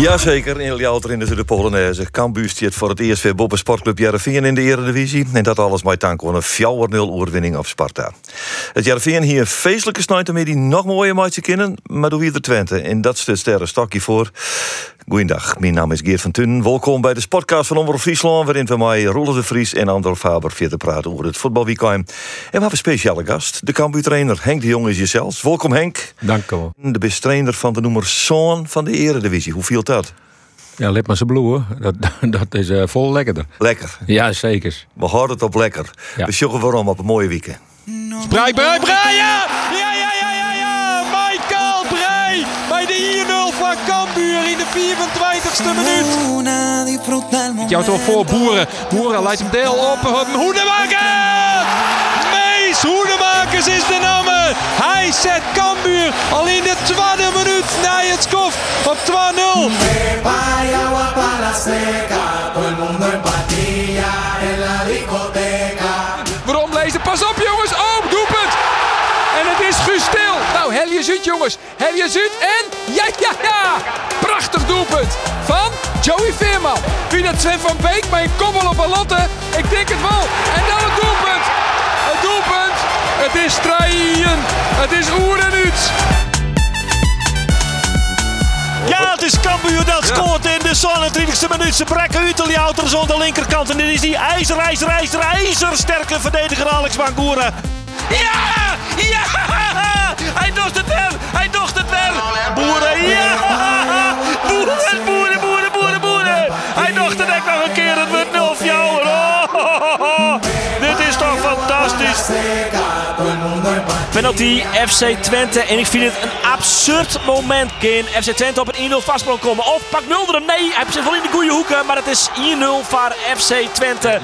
Jazeker, in Ljouter in de Polonaise. Cambuur stiert voor het eerst weer Boppen Sportclub Jereveen in de Eredivisie. En dat alles met aan een 4-0 oorwinning op Sparta. Het Jereveen hier een feestelijke snuit die nog mooier maatje kennen. Maar doe wie de Twente. En dat stelt sterren stokje voor. Goeiedag, mijn naam is Geert van Tunen. Welkom bij de Sportcast van Omroep Friesland... waarin we mij Roelof de Vries en Andor Faber verder praten over het voetbalweekend. En we hebben een speciale gast, de Cambuur-trainer Henk de Jong is jezelf. Welkom Henk. Dank u wel. De beste trainer van de noemer Zoon van de Eredivisie. Hoe viel dat? Ja, let maar zijn bloeien. Dat, dat is eh, vol lekkerder. Lekker. Ja, zeker. We houden het op lekker. Ja. We sjoggen waarom op een mooie weekend. Ja! Ja, ja, In de 24ste minuut. Jou toch voor Boeren. Boeren leidt hem deel op. Hoedemakers! Mees Hoedemakers is de naam. Hij zet Cambuur al in de tweede minuut na het skof op 2-0. Jongens. Helje Zuid en ja, ja, ja. Prachtig doelpunt van Joey Veerman. Wie dat Sven van Beek bij een koppel op een lotte? Ik denk het wel. En dan het doelpunt. Het doelpunt. Het is draaien. Het is oer en uit. Ja, het is Cambuur dat scoort in de 27e minuut. Ze brekken de Jouters aan de linkerkant. En dit is die ijzer, ijzer, ijzer, ijzersterke verdediger Alex Bangura. Ja! Ja! Hij docht het wel! Boeren, ja! Boeren, boeren, boeren, boeren, boeren! Hij het echt nog een keer. Het wordt 0 jou. Oh, dit is toch fantastisch! Penalty FC Twente. En ik vind het een absurd moment. Kan FC Twente op een 1-0 vastsprong komen. Of pak Mulder hem. Nee, hij zit wel in de goede hoeken. Maar het is 1-0 voor FC Twente.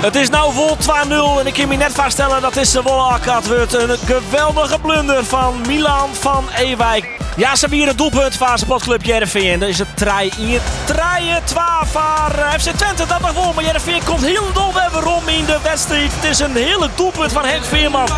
Het is nou vol 2-0. En ik kan me net vaststellen dat is de Wolle Het wordt een geweldige blunder van Milan van Ewijk. Ja, ze hebben hier een doelpunt van Sportclub Jereveen. Dan is het 3 1 3 2 voor eh, FC Twente. Dat nog wel. Maar Jereveen komt heel dol weer rond in de wedstrijd. Het is een hele doelpunt van Henk Veerman.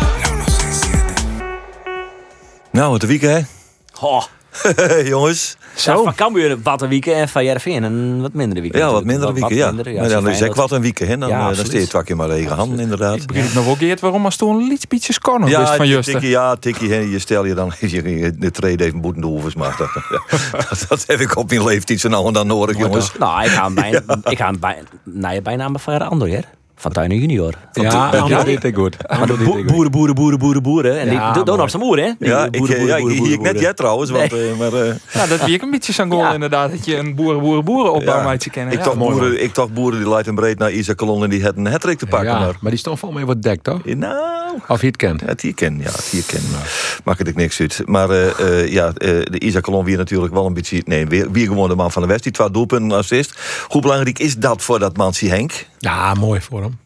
Nou, het weekend hè? Oh. Jongens. Ja, van Cambuur wat een weekend en van Jereveen een wat mindere weekend. Ja, wat minder weekend, ja. minder, maar dan zo is dat- wat een weekend, hè? Dan, Ja, eh, dan steekt het wakje maar regen handen, inderdaad. Ik begrijp nog wel Geert waarom als toen een liedje scoren Ja, ja, van tikkie, Justen. ja, tikkie, hè, je stel je dan je, de trade even boeten de hoevers, maar dat, dat, dat heb ik op mijn leeftijd zo nou en dan nodig, jongens. Nou, ik ga bijna, ik ga bijna, nee, bijna van Ander, hè? Van Tuinen Junior. Ja, Ja. dat deed ik goed. Ik goed. boeren, boeren, boeren, boeren, boeren. En Ja, die doen op zijn moer, hè? Ja, ik, boeren, boeren, ja, ik boeren, hier ik net jij trouwens, want, eh, maar eh, Ja, dat wie ik een beetje Ja. inderdaad. Dat je een boeren, boeren, boeren opbouw ja, meidje kennen. ik, ja. toch boeren, ik toch boeren die leidt en breed naar Isaac Kolon en die had een hattrick te pakken. Ja, Maar, maar die stond vol mee wat dek, toch? nou, Of het kent. het hier ken, ja, het hier ken. Maak het ik niks uit. Maar eh, eh, ja, eh, de Isaac Kolon weer natuurlijk wel een beetje, nee, weer, weer gewoon de man van de wedstrijd. Twee doelpunten assist. Hoe belangrijk is dat voor dat mansie Henk? Ja, mooi voor hem.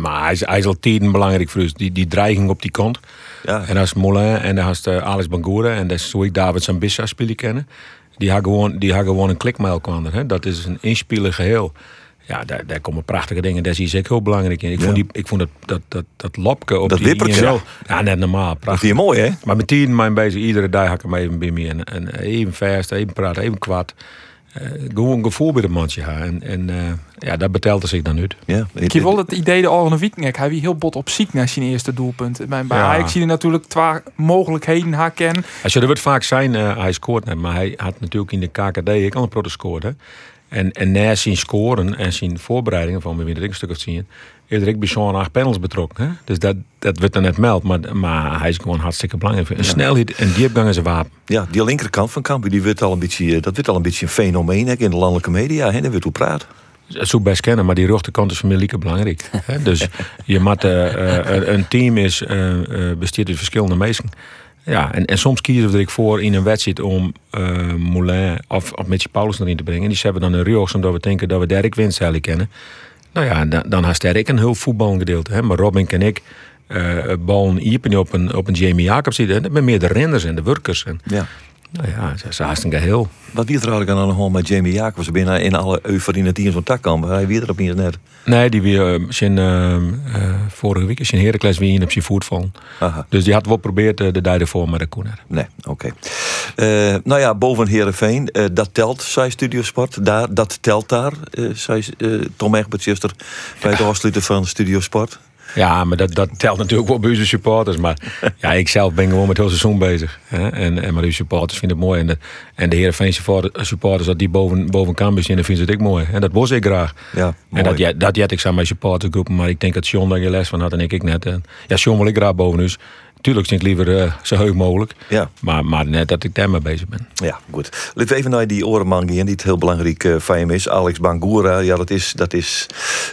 Maar hij is, hij is al tien belangrijk voor ons. Die, die dreiging op die kant. Ja. En is Moulin en dan is Alex Bangura. En dat is hoe ik David Sambissa spelen kennen. Die hebben gewoon, die gewoon een klikmijl kwamen. Hè? Dat is een inspelen geheel. Ja, daar, daar komen prachtige dingen. Daar zie ik heel belangrijk in. Ik vond, die, ik vond dat, dat, dat, dat lopke op Dat die wippertje. 1-0. Ja, net normaal. Dat Prachtig. is hier mooi, hè? Maar met tien mijn bezig, iedere dag hak ik hem even bij me. En, en even vast, even praten, even kwaad. Eh, gewoon een gevoel bij de mandje. ja. En, en eh, ja, dat betelt zich dan uit. Ja, Ik heb wel het idee de Oranje Weekend. Hij wie heel bot op ziek naar zijn eerste doelpunt. Bij, bij Ja. Ajax zie je natuurlijk twee mogelijkheden haken. Als je er wordt vaak zijn, eh, hij scoort net. Maar hij had natuurlijk in de KKD ik al een proto gescoord. En, en na zijn scoren en zijn voorbereidingen van een stuk of zien. Eerder ik bij zo'n acht panels betrokken. Hè? Dus dat, dat werd dan net meld. Maar, maar hij is gewoon hartstikke belangrijk. Een snelheid en diepgang is een wapen. Ja, die linkerkant van Cambuur, die wordt al een beetje, eh, dat wordt al een beetje een fenomeen hè, in de landelijke media. Hè, daar wordt hoe praat. Dat zou ik best kennen, maar die rechterkant is voor mij belangrijk. hè. Dus je moet, eh, eh, een team is, bestaat uit verschillende mensen. Ja, en, en soms kiezen we er voor in een wedstrijd om eh, Moulin of, of Mitchie Paulus erin te brengen. En die hebben dan een rechts omdat we denken dat we Derek Winst kennen. Nou ja, dan, dan heeft Derek een heel voetbalgedeelte. Hè? Maar Robin en ik, eh ballen iepen op een, op een Jamie Jacobs. En dat zijn meer de renners en de workers. En, Ja. Nou ja, dat is haast een geheel. Wat wie er eigenlijk aan de hand met Jamie Jacobs? Binnen in alle euforie in tak kan. Hij wie er op niet net. Nee, die weer uh, zijn, eh, eh, vorige week is zijn Heracles weer in op zijn voet vallen. Dus die had wel geprobeerd eh, de dag ervoor, maar dat kon er. Nee, oké. Eh, nou ja, boven Herenveen, eh dat telt, zei Studiosport. Daar, dat telt daar, eh zei eh, Tom Egbertjuster bij het afsluiten van Studiosport. Ja, maar dat, dat telt natuurlijk wel bij supporters. Maar ja, ik zelf ben gewoon met heel seizoen bezig. Hè? En, en maar de supporters vinden het mooi. En de, en de Heerenveen supporters, supporters, dat die boven, boven Cambus dan vinden ze het ook mooi. En dat was ik graag. Ja, En dat, dat jet ik aan mijn supportersgroepen. Maar ik denk dat John daar je les van had en ik, ik net. En, ja, John wil ik graag boven dus. Tuurlijk zit ik liever eh, zo heug mogelijk. Ja. Maar, maar net dat ik daarmee bezig ben. Ja, goed. We even naar die orenman die het heel belangrijk eh, van hem is. Alex Bangura, ja, dat is, dat is,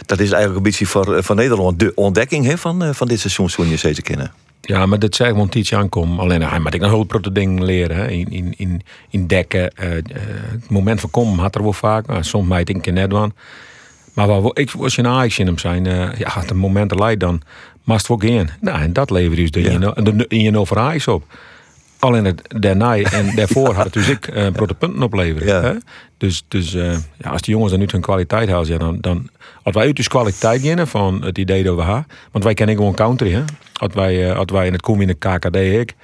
dat is eigenlijk een beetje voor, eh, voor Nederland de ontdekking hè, van, van dit seizoen, zo'n je zeker kennen. Ja, maar dat zei gewoon iets aankomen. Alleen hij moet ik nog heel grote dingen leren. Hè. In, in, in, in dekken. het moment van komen had er wel vaak. Maar soms mij denk ik net doen. Maar we- ik was een Ajax in hem zijn. ja, het moment leidt dan. Mast wel gaan. Nou, en dat levert dus de, Ja. in, de, in je op. Alleen het daarna en daarvoor had het dus ik eh grote punten opleveren. Ja. Hè? Dus, dus eh, ja, als die jongens dan nu hun kwaliteit halen, ja, dan, dan als wij uit dus kwaliteit gaan van het idee dat we hebben, want wij kennen gewoon country, hè? Als wij, eh, als wij in het kom in de KKD ik.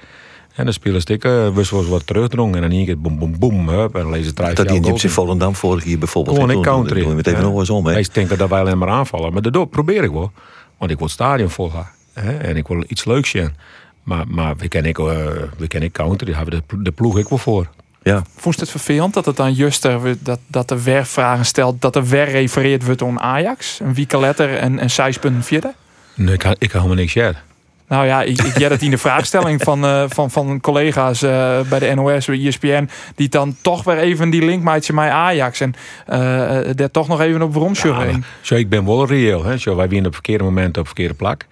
En dan spelen stikken, wist wel eens wat terugdrongen en dan één keer boem boem boem, hup, en dan lezen drie Dat die Gypsy. Volendam vorig jaar bijvoorbeeld. Gewoon country. toen doen we meteen Ja. nog eens om. Hè. Meestal denken dat wij alleen maar aanvallen. Maar dat probeer ik wel. Want ik wil het stadion vol gaan. Hè? En ik wil iets leuks zien. Maar, maar we kennen ik, eh, we kennen ik counter. Daar hebben we de, de ploeg ik wel voor. Ja. Vond je het vervelend dat het dan Juster dat, dat er weer vragen stelt, dat er weer refereerd wordt aan Ajax? Een wieke letter en een zijspunt vierde? Nee, ik, ik ga helemaal niks zeggen. Nou ja, ik, ik jij het in de vraagstelling van, eh, van, van collega's eh, bij de NOS, bij ESPN, die dan toch weer even die link maakt met Ajax. En eh, daar toch nog even op romsjurren. Ja, maar zo, ik ben wel reëel. Hè? Zo, wij winnen op verkeerde moment op verkeerde plak.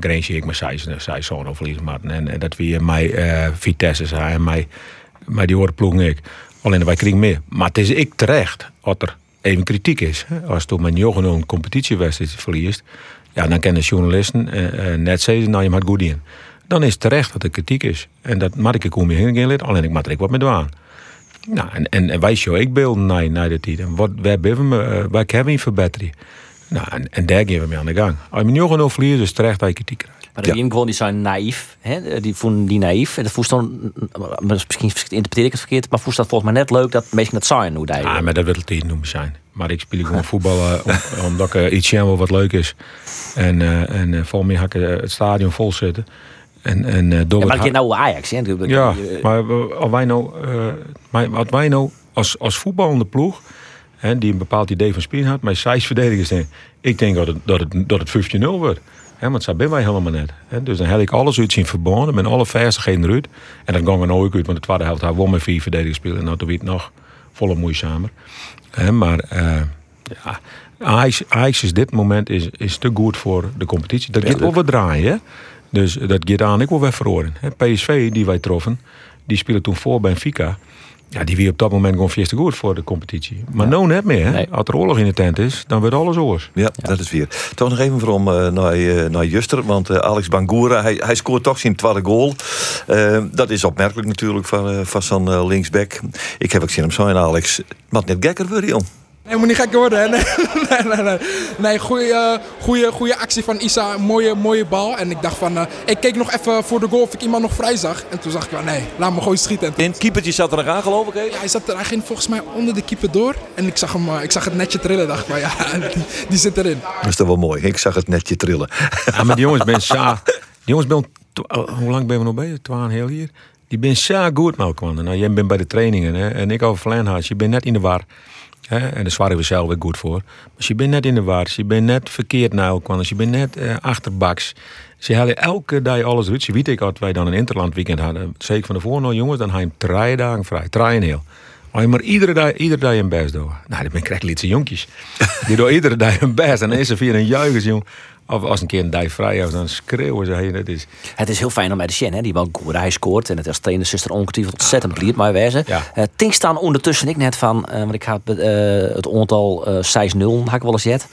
Grange ik met zij, zij zoon of Martin. En, en dat wie mij Vitesse zijn en mij, mij die hoorde ploeg ik. Alleen wij krijgen meer. Maar het is ik terecht als er even kritiek is. Als toen mijn jongen een competitiewedstrijd verliest, ja, dan kennen journalisten eh, eh, net zeggen, nou je maakt goed in. Dan is het terecht dat er kritiek is. En dat mag ik om je heen lid, alleen ik maak er wat met doen. Nou, en, en, en wij show ik beelden naar, naar de tijd. En wat, waar hebben we, eh, waar hebben we verbetering? Nou, en, en daar gaan we mee aan de gang. Als je jongen al verliest, is het terecht dat je kritiek krijgt. Maar de gewoon die zijn naïef. Hè? Die vonden die naïef. En dat voest dan, misschien interpreteer ik het verkeerd, maar voest dat volgens mij net leuk dat mensen dat zijn hoe die. Ja, maar dat wil het niet noemen zijn. Maar ik speel gewoon voetbal om, omdat ik eh, iets zie wat wat leuk is. En, eh en volgens mij ga ik eh, het stadion vol zitten. En, en, eh, door Ja, maar het ik ken nou Ajax. Hè? Ja, maar als wij nou, maar als wij nou als, als voetballende ploeg, hè, die een bepaald idee van spelen had, maar zes verdedigers zijn, ik denk dat het, dat het, dat het 15-0 wordt. Hè, want zo zijn wij helemaal net. Hè. Dus dan heb ik alles uit zien verbonden, met alle vestigheden eruit. En dan gaan we nooit uit, want de tweede helft hebben we met vier verdedigers spelen. En wordt het nog volle moeizamer. Maar eh, ja, Ajax, Ajax is dit moment is, is te goed voor de competitie. Dat gaat wat draaien. Dus dat gaat aan ik wel weer verloren. Hè, PSV, die wij troffen, die spelen toen voor Benfica. Ja, die wie op dat moment gewoon veel te goed voor de competitie. Maar nou net meer. Hè? Nee. Als er oorlog in de tent is, dan wordt alles oors. Ja, dat is weer. Toch nog even from eh, naar, eh, naar Juster. Want eh, Alex Bangura, hij, hij scoort toch zijn tweede goal. Dat is opmerkelijk natuurlijk van, eh, van zijn linksback. Ik heb ook zien hem zijn, Alex. Maar net gekker worden, joh. Nee, moet niet gek worden. Hè? Nee, nee, nee. nee. nee goede, goede, goede actie van Isa. Mooie, mooie bal. En ik dacht van... eh, ik keek nog even voor de goal of ik iemand nog vrij zag. En toen zag ik wel, nee, laat me gewoon schieten. En toen- het keepertje zat er nog aan, geloof ik. hè? ja, hij, zat er, hij ging volgens mij onder de keeper door. En ik zag, hem, eh, ik zag het netje trillen. dacht van ja, die, die zit erin. Dat is toch wel mooi. Ik zag het netje trillen. Ja, maar die jongens ben sa. Die jongens ben oh, hoe lang ben we nog bezig? Twaalf heel hier. Die ben zo goed elkaar. Nou, jij bent bij de trainingen hè? en ik over Vlijnhuis. Je bent net in de war. En daar zwaren we zelf weer goed voor. Maar je bent net in de war. Je bent net verkeerd naar elkaar. Je bent net eh, achterbaks. Ze halen elke dag alles uit. Je weet ik, als wij dan een interland weekend hadden. Zeker van de voornal jongens, dan ga je drie dagen vrij. Drie heel. Je maar iedere dag, iedere dag een best doen. Nou, dan ben ik krijg lietse jonkjes. Die doen iedere dag een best. En dan is er via een juichers. Of als een keer een dag vrij is, dan schreeuwen ze. Hey, dat is... Het is heel fijn om bij de Sjen, hè? Die wel goed. Hij scoort en het als trainer is er ongetwijfeld ontzettend blij maar wezen. Ja. Eh Tink staan ondertussen ik net van, eh, want ik had eh, het aantal eh 6-0 had ik wel eens jet.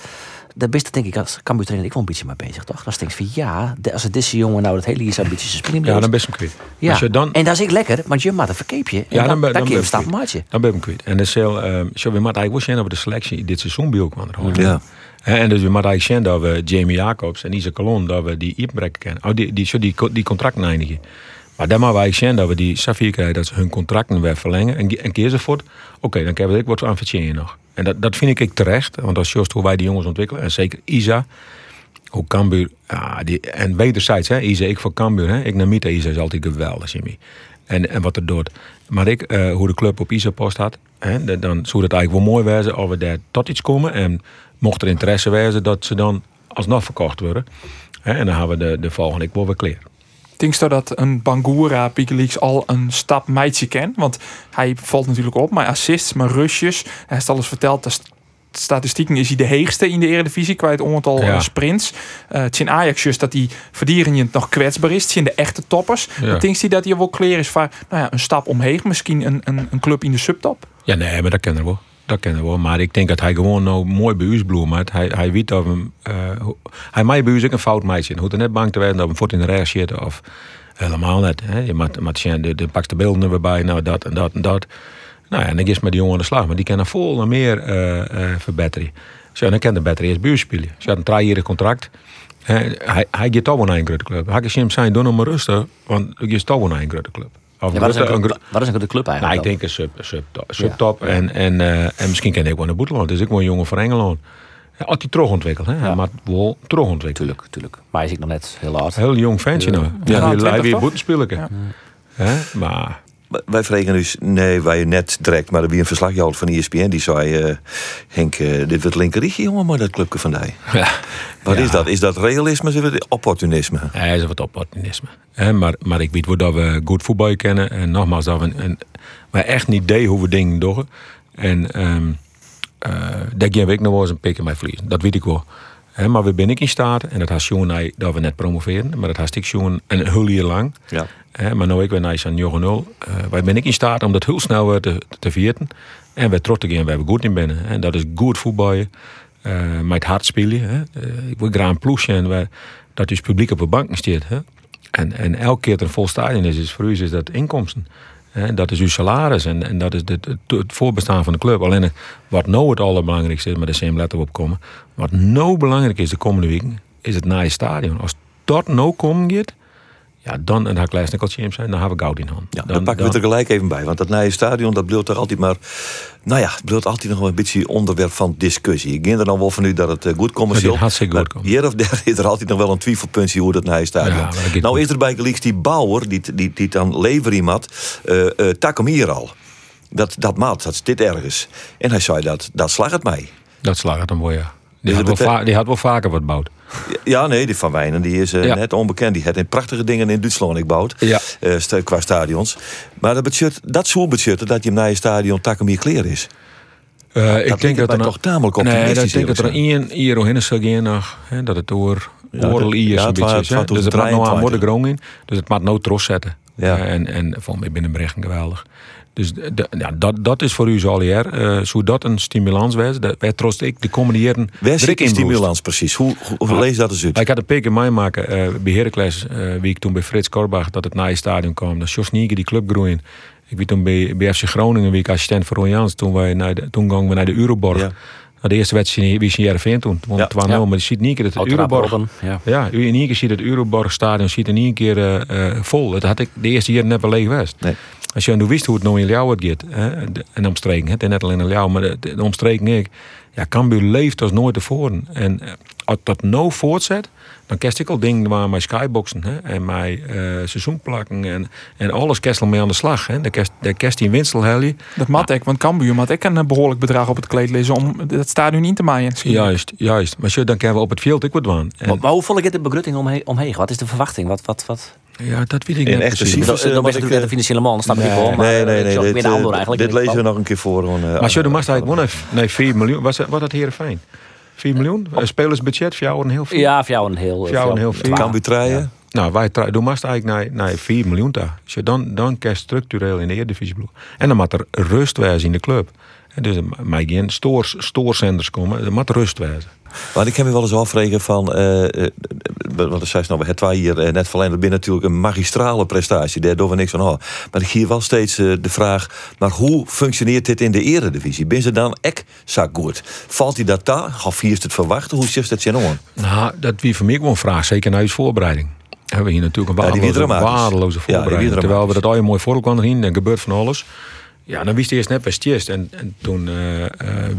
daar best denk ik als Cambuur trainer ik wel een beetje mee bezig, toch? Dat denk ik van ja, de- als het deze jongen nou dat hele jaar een beetje zijn spring Ja, dan best hem kwijt. ja. Als je dan, En dat is ik lekker, want je maakt een verkeepje. Ja, dan, dan ben- dan, dan je ben een je stap kwijt. maatje. dan ben ik hem kwijt. En dus heel, uh, zo, we moeten eigenlijk wel zien over de selectie dit seizoen bij kwam er Ja. En dus moeten eigenlijk zien dat we Jamie Jacobs en Isa Colon, dat we die inbrekken kennen. Oh, die, die, die, die contracten eindigen. Maar dan we eigenlijk zien dat we die Safir krijgen, dat ze hun contracten weer verlengen. En, en keer ze voort, oké, dan kunnen we ik wat aan verdienen nog. En dat, dat vind ik ik terecht, want als je hoe wij die jongens ontwikkelen, en zeker Isa, hoe Cambuur, die, en wederzijds, hè, Isa, ik voor Cambuur, hè, ik naar Mita, Isa is altijd geweldig, Jimmy. En, en wat er doet. Maar ik, eh, hoe de club op Isa post had, hè, dan zou het eigenlijk wel mooi wezen als we daar tot iets komen. En mocht er interesse wezen, dat ze dan alsnog verkocht worden. Hè, en dan hebben we de, de volgende ik wel weer klaar. Denk je dat een Bangura Wikileaks al een stap meidje kent? Want hij valt natuurlijk op, maar assists, maar rushes. Hij heeft al eens verteld, de st- statistieken is hij de heegste in de Eredivisie qua het aantal Ja. eh, sprints. Eh het zijn Ajax just dat die verdieringen nog kwetsbaar is. Het zijn de echte toppers. Ja. Denk je dat hij wel klaar is voor nou ja, een stap omheen? Misschien een, een, een club in de subtop? Ja, nee, maar dat kennen we wel. Dat kennen we wel. Maar ik denk dat hij gewoon nou mooi bij bloemt. Hij, hij weet dat hem... eh, ho- hij mij bij ook een fout meisje. Hij hoeft er net bang te werden dat hem voort in de rechts zitten. Of helemaal net. Hè. Je zien, de, de pakst de beelden er weer bij. Nou, dat en dat en dat. Nou ja, en dan is met die jongen aan de slag. Maar die kan er vol en meer eh, eh, verbeteren. Zo, dan kan de beter eerst ons spelen. Ze had een driejarig contract. Hij, hij gaat toch wel naar een grote club. Hij zijn, doe nog maar rustig. Want je is toch wel naar een grote club. Of Ja, wat, is een een, grote- club- wat is een grote club nou, eigenlijk? ik denk een sub, sub, subtop. En, en, eh, en misschien kan hij ook wel naar Boeteland. Dus ik wel een jongen van Engeland. Ja, Als hij terug ontwikkelt. Hè? Hij Ja. moet wel terug ontwikkelen. Tuurlijk, tuurlijk. Maar hij is ik nog net heel oud. Heel jong ventje nou. Ja, Ja, hij wil 20 weer toch? boetenspeler. Ja. Hè? Maar Wij vregen dus, nee, wij net direct, maar er wie een verslagjouwer van ESPN die zei, eh, Henk, eh, dit wordt linkerrichtje jongen, maar dat clubje van die. ja, Wat Ja. is dat? Is dat realisme of is opportunisme? hij is wat opportunisme. Hè? Maar, maar ik weet wel dat we goed voetbal kennen. En nogmaals, dat we, wij echt niet idee hoe we dingen doen. En ehm eh daar ook nog wel eens een pik in mij verliezen. Dat weet ik wel. Maar we ben ik in staat, en dat has jongen dat we net promoveren, maar dat has ik jongen een heel jaar lang. Ja. Maar nou ik ben naar aan 0 uh, Wij ben ik in staat om dat heel snel weer te, te vierten. En we trots te gaan, we hebben goed in binnen. En dat is goed voetballen. eh met hard spelen. Hè. Eh, ik wil graag een ploegje en we, dat dus publiek op de banken staat. Hè. En, en elke keer dat er een vol stadion is, is voor u is dat inkomsten. Dat is uw salaris en, en dat is het, voorbestaan van de club. Alleen eh, wat nou het allerbelangrijkste is, maar daar zijn letter op komen. Wat nou belangrijk is de komende weken, is het naar je stadion. Als dat nou gaat, ja, dan, en daar klein snikkeltje in zijn, dan hebben we goud in hand. Ja, dan, pakken we het er gelijk even bij. Want dat nieuwe stadion, dat blijft toch altijd maar... Nou ja, het blijft altijd nog wel een beetje onderwerp van discussie. Ik ging er dan wel van u dat het eh, goed commercieel... Dat het hartstikke goed komt. Hier of daar is er altijd nog wel een twijfelpuntje hoe dat nieuwe stadion... Ja, dat nou is er bij Gelieks die bouwer, die, die, die dan lever iemand... eh eh tak hem hier al. Dat, dat maat, dat zit ergens. En hij zei dat, dat slag het mij. Dat slaat het dan wel, ja. Die, Dus had wel die had wel vaker wat bouwd. Ja, nee, die van Wijnen die is eh, Ja. net onbekend. Die heeft prachtige dingen in Duitsland gebouwd. Ja. eh, qua stadions. Maar dat, budget, dat soort budget dat je naar je stadion tak hem hier kleer is. Eh, ik denk dat er toch tamelijk Nee, optimistisch ik denk dat er één hier in zou gaan nog. Hè, dat het door hier ja, een beetje is. Dus het maakt nou aan 2023. de grond in. Dus het maakt nou trots zetten. Ja. En, en volgens mij binnen geweldig. Dus de- ja, dat, dat is voor u zo al jaar. eh zou dat een stimulans was? Dat wij troost ik de komende jaren. Waar zit die stimulans precies? Hoe, hoe, Ah. lees dat eens uit? Ik had een pik in mij maken eh, bij Heracles, eh, wie ik toen bij Frits Korbach, dat het naar je stadion kwam. Dat Jos Nieke die club groeien. Ik weet toen bij, bij FC Groningen, wie ik assistent voor Ron Jans, toen, wij naar de, toen gingen we naar de Euroborg. Ja. Nou, de eerste wedstrijd wie is in Jereveen toen. Want Ja. het Ja. maar je ziet niet dat het Euroborg... Ja. Ja, u in één keer ziet het Euroborg-stadion ziet in één keer eh, eh, vol. Dat had ik de eerste jaren net wel leeg geweest. Nee. Als je nu wist hoe het nou in Ljouw het gaat, hè, en omstreken, het is net alleen in Ljouw, maar de, de, ik, ja, Cambuur leeft als nooit tevoren. En eh, als dat nou voortzet, dan kerst ik al dingen waar mijn skyboxen hè, en mijn eh seizoenplakken en, en alles kerst al mee aan de slag. Hè. De kerst, de kerst in Winstelhelly. Dat mat ik, want Cambuur mat ik een eh, behoorlijk bedrag op het kleed lezen om het stadion in te maaien. Juist, juist. Maar zo, dan kunnen we op het veld ook wat doen. En, Maar, maar hoe volle gaat de begroting omheen, omheen? Wat is de verwachting? Wat, wat, wat? ja, dat weet ik In niet precies. Dat, dat wat is ik, natuurlijk de eh, financiële man, dat snap ik nee, wel. Maar nee, nee, Dit, lezen we nog een keer voor. gewoon, eh, Maar zo, dan mag eigenlijk wel naar- nee, 4 miljoen. Was, wat had Heren fijn? 4 miljoen? Een spelersbudget voor jou een heel veel. Ja, voor jou een heel... Voor jou een heel veel. Cambuur treien. Nou, wij doen mast eigenlijk naar, naar 4 miljoen daar. Dus je dan, dan kan je structureel in de Eredivisie bloeien. En dan moet er rust wezen in de club. Dus mag geen stoors, stoorzenders komen. Er moet rust wezen. Maar ik heb me wel eens afvregen van, eh, want dat zei ze nou, het wij hier net verleden binnen natuurlijk een magistrale prestatie, daar doen we niks aan houden. Maar ik hier wel steeds de vraag, maar hoe functioneert dit in de eredivisie? Ben ze dan ek zo goed? Valt hij dat daar? Gaf hier het verwachten? Hoe zit dat je nou? Nou, dat wie voor mij gewoon een vraag, zeker naar je voorbereiding. Hebben we hier natuurlijk een Ja, die waardeloze, waardeloze Ja, die voorbereiding. Terwijl we dat al je mooi voor kwam erin, er gebeurt van alles. Ja, dan wist hij eerst net best eerst. En, en toen eh, eh,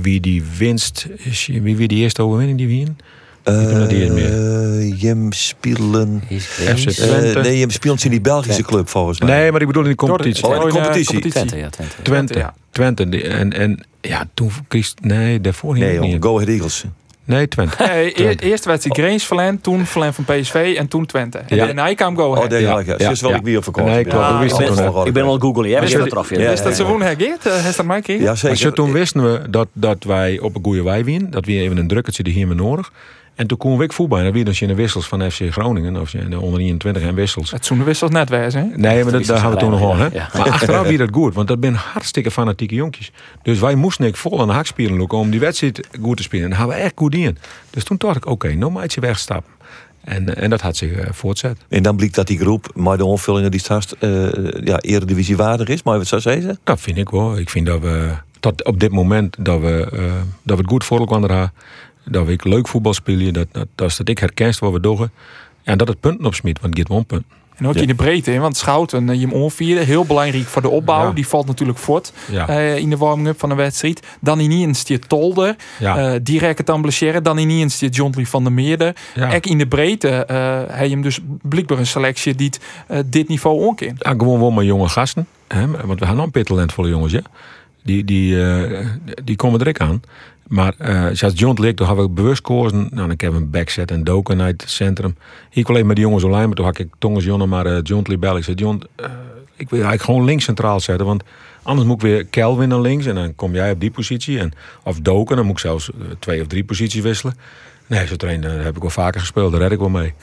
wie die winst, is, wie wie die eerste overwinning die wien? meer. Eh, Jem FC Greens. Eh, Twente. nee, Jem speelt in die Belgische club volgens mij. Nee, maar ik bedoel in de competitie. Oh, in de Oh, competitie. Twente, ja, Twente. Twente. Ja. Twente. die- En, en ja, toen kiest... Nee, daarvoor Nee, niet. jongen, Go Ahead Eagles. Nee, Twente. Nee, e- eerst werd hij Grains verlend, toen verlend van PSV en toen Twente. En Ja. daarna kwam Go Oh, Ahead. daar Ja, ja, Ze is wel ik weer op vakantie. Nee, klopt, Ja, wist ik wel Ik ben wel googlen, ja, Is wist dat- eraf. ja, Is dat zo woon hergeerd? Heeft dat mij keer? Ja, zeker. toen wisten we dat, dat wij op een goede wei wien. Dat we even een drukkertje die hier nodig. En toen kon ik voetbal. En dat wie dus in de wissels van FC Groningen. Of in de onder 21 en wissels. Het zoende wissels net hè? Nee, maar dat, daar gaan we toen nog aan. Ja. Maar achteraf wie dat goed. Want dat zijn hartstikke fanatieke jonkies. Dus wij moesten ik vol aan de hakspieren lopen om die wedstrijd goed te spelen. En daar hebben we echt goed in. Dus toen dacht ik, oké, nou maatje je wegstappen. En, en dat had zich eh, voortzet. En dan blijkt dat die groep, maar de onvullingen die straks eh ja, eredivisie waardig is. Maar wat zou zeggen? Dat vind ik wel. Ik vind dat we tot op dit moment dat we, eh, dat we het goed voor elkaar hebben. Dat we leuk voetbal spelen. Dat, dat, dat is dat ik herkenst wat we doen. En dat het punten opsmiet, want het gaat punten. En ook Ja. in de breedte, hè, want Schouten, eh, je hem onvierde, heel belangrijk voor de opbouw. Ja. Die valt natuurlijk voort Ja. eh, in de warming-up van de wedstrijd. Dan in eens die Tolder, eh direct het amblesseren. Dan in eens die John Lee van der Meerde. Ek in de breedte heb je hem dus blijkbaar een selectie die het, dit niveau. Ja, gewoon wel met jonge gasten. Hè? Want we hebben nog een talentvolle jongens. Ja? Die, die, die komen direct aan. Maar eh zoals John leek, toen hadden we bewust gekozen. Nou, dan hebben we een backset en doken uit het centrum. Ik alleen met die jongens alleen, maar toen had ik Tongens Jonne maar eh John Lee. Ik zei, John, eh, ik wil eigenlijk gewoon links centraal zetten. Want anders moet ik weer Kelvin naar links. En dan kom jij op die positie. En, of doken, dan moet ik zelfs eh, twee of drie posities wisselen. Nee, zo trainen, daar heb ik wel vaker gespeeld. Daar red ik wel mee.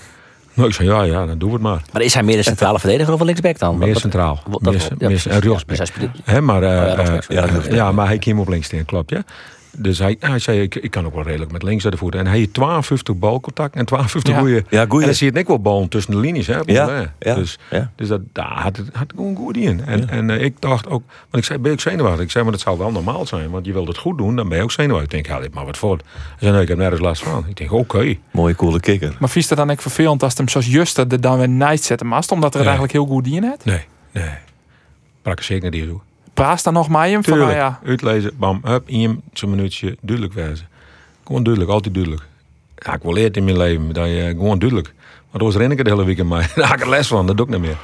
Nou, ik zei, ja, ja, dan doen we het maar. Maar is hij meer een centrale verdediger of een linksback dan? Meer centraal. Meer, ja, meer, rechtsback. Ja, dus speelt- Hè, maar, eh, ja, eh, rechtsback. Ja, rechtsback. ja, maar hij kwam op links staan, klopt, ja. Dus hij, hij zei, ik, ik kan ook wel redelijk met links uit de voeten. En hij heeft 52 balcontact en 52 Ja. goede. Ja, goeie. En dan zie je het ook wel ballen tussen de linies. Hè, Ja, hè. ja, Dus, ja. dus dat, daar had het, had het gewoon goed in. En, en eh, ik dacht ook, want ik zei, ben ik zenuwachtig? Ik zei, maar dat zou wel normaal zijn. Want je wilt het goed doen, dan ben je ook zenuwachtig. Ik denk, ja, dit maar wat voor. Hij zei, nee, ik heb nergens last van. Ik denk, oké. Mooie, coole kikker. Maar vies het dan ook vervelend als het hem zoals Juste er dan weer night zetten mast, omdat er het eigenlijk heel goed in het? Nee, nee. Prak zeker niet die zo. Praat dan nog mij hem van, Tuurlijk. nou ja, Uitlezen, bam, hup, in je zo'n minuutje duidelijk wezen. Gewoon duidelijk, altijd duidelijk. Ja, ik wil leerd in mijn leven, dat je gewoon duidelijk. Maar toen ren ik het de hele weekend maar daar had ik er les van, dat doe ik niet meer.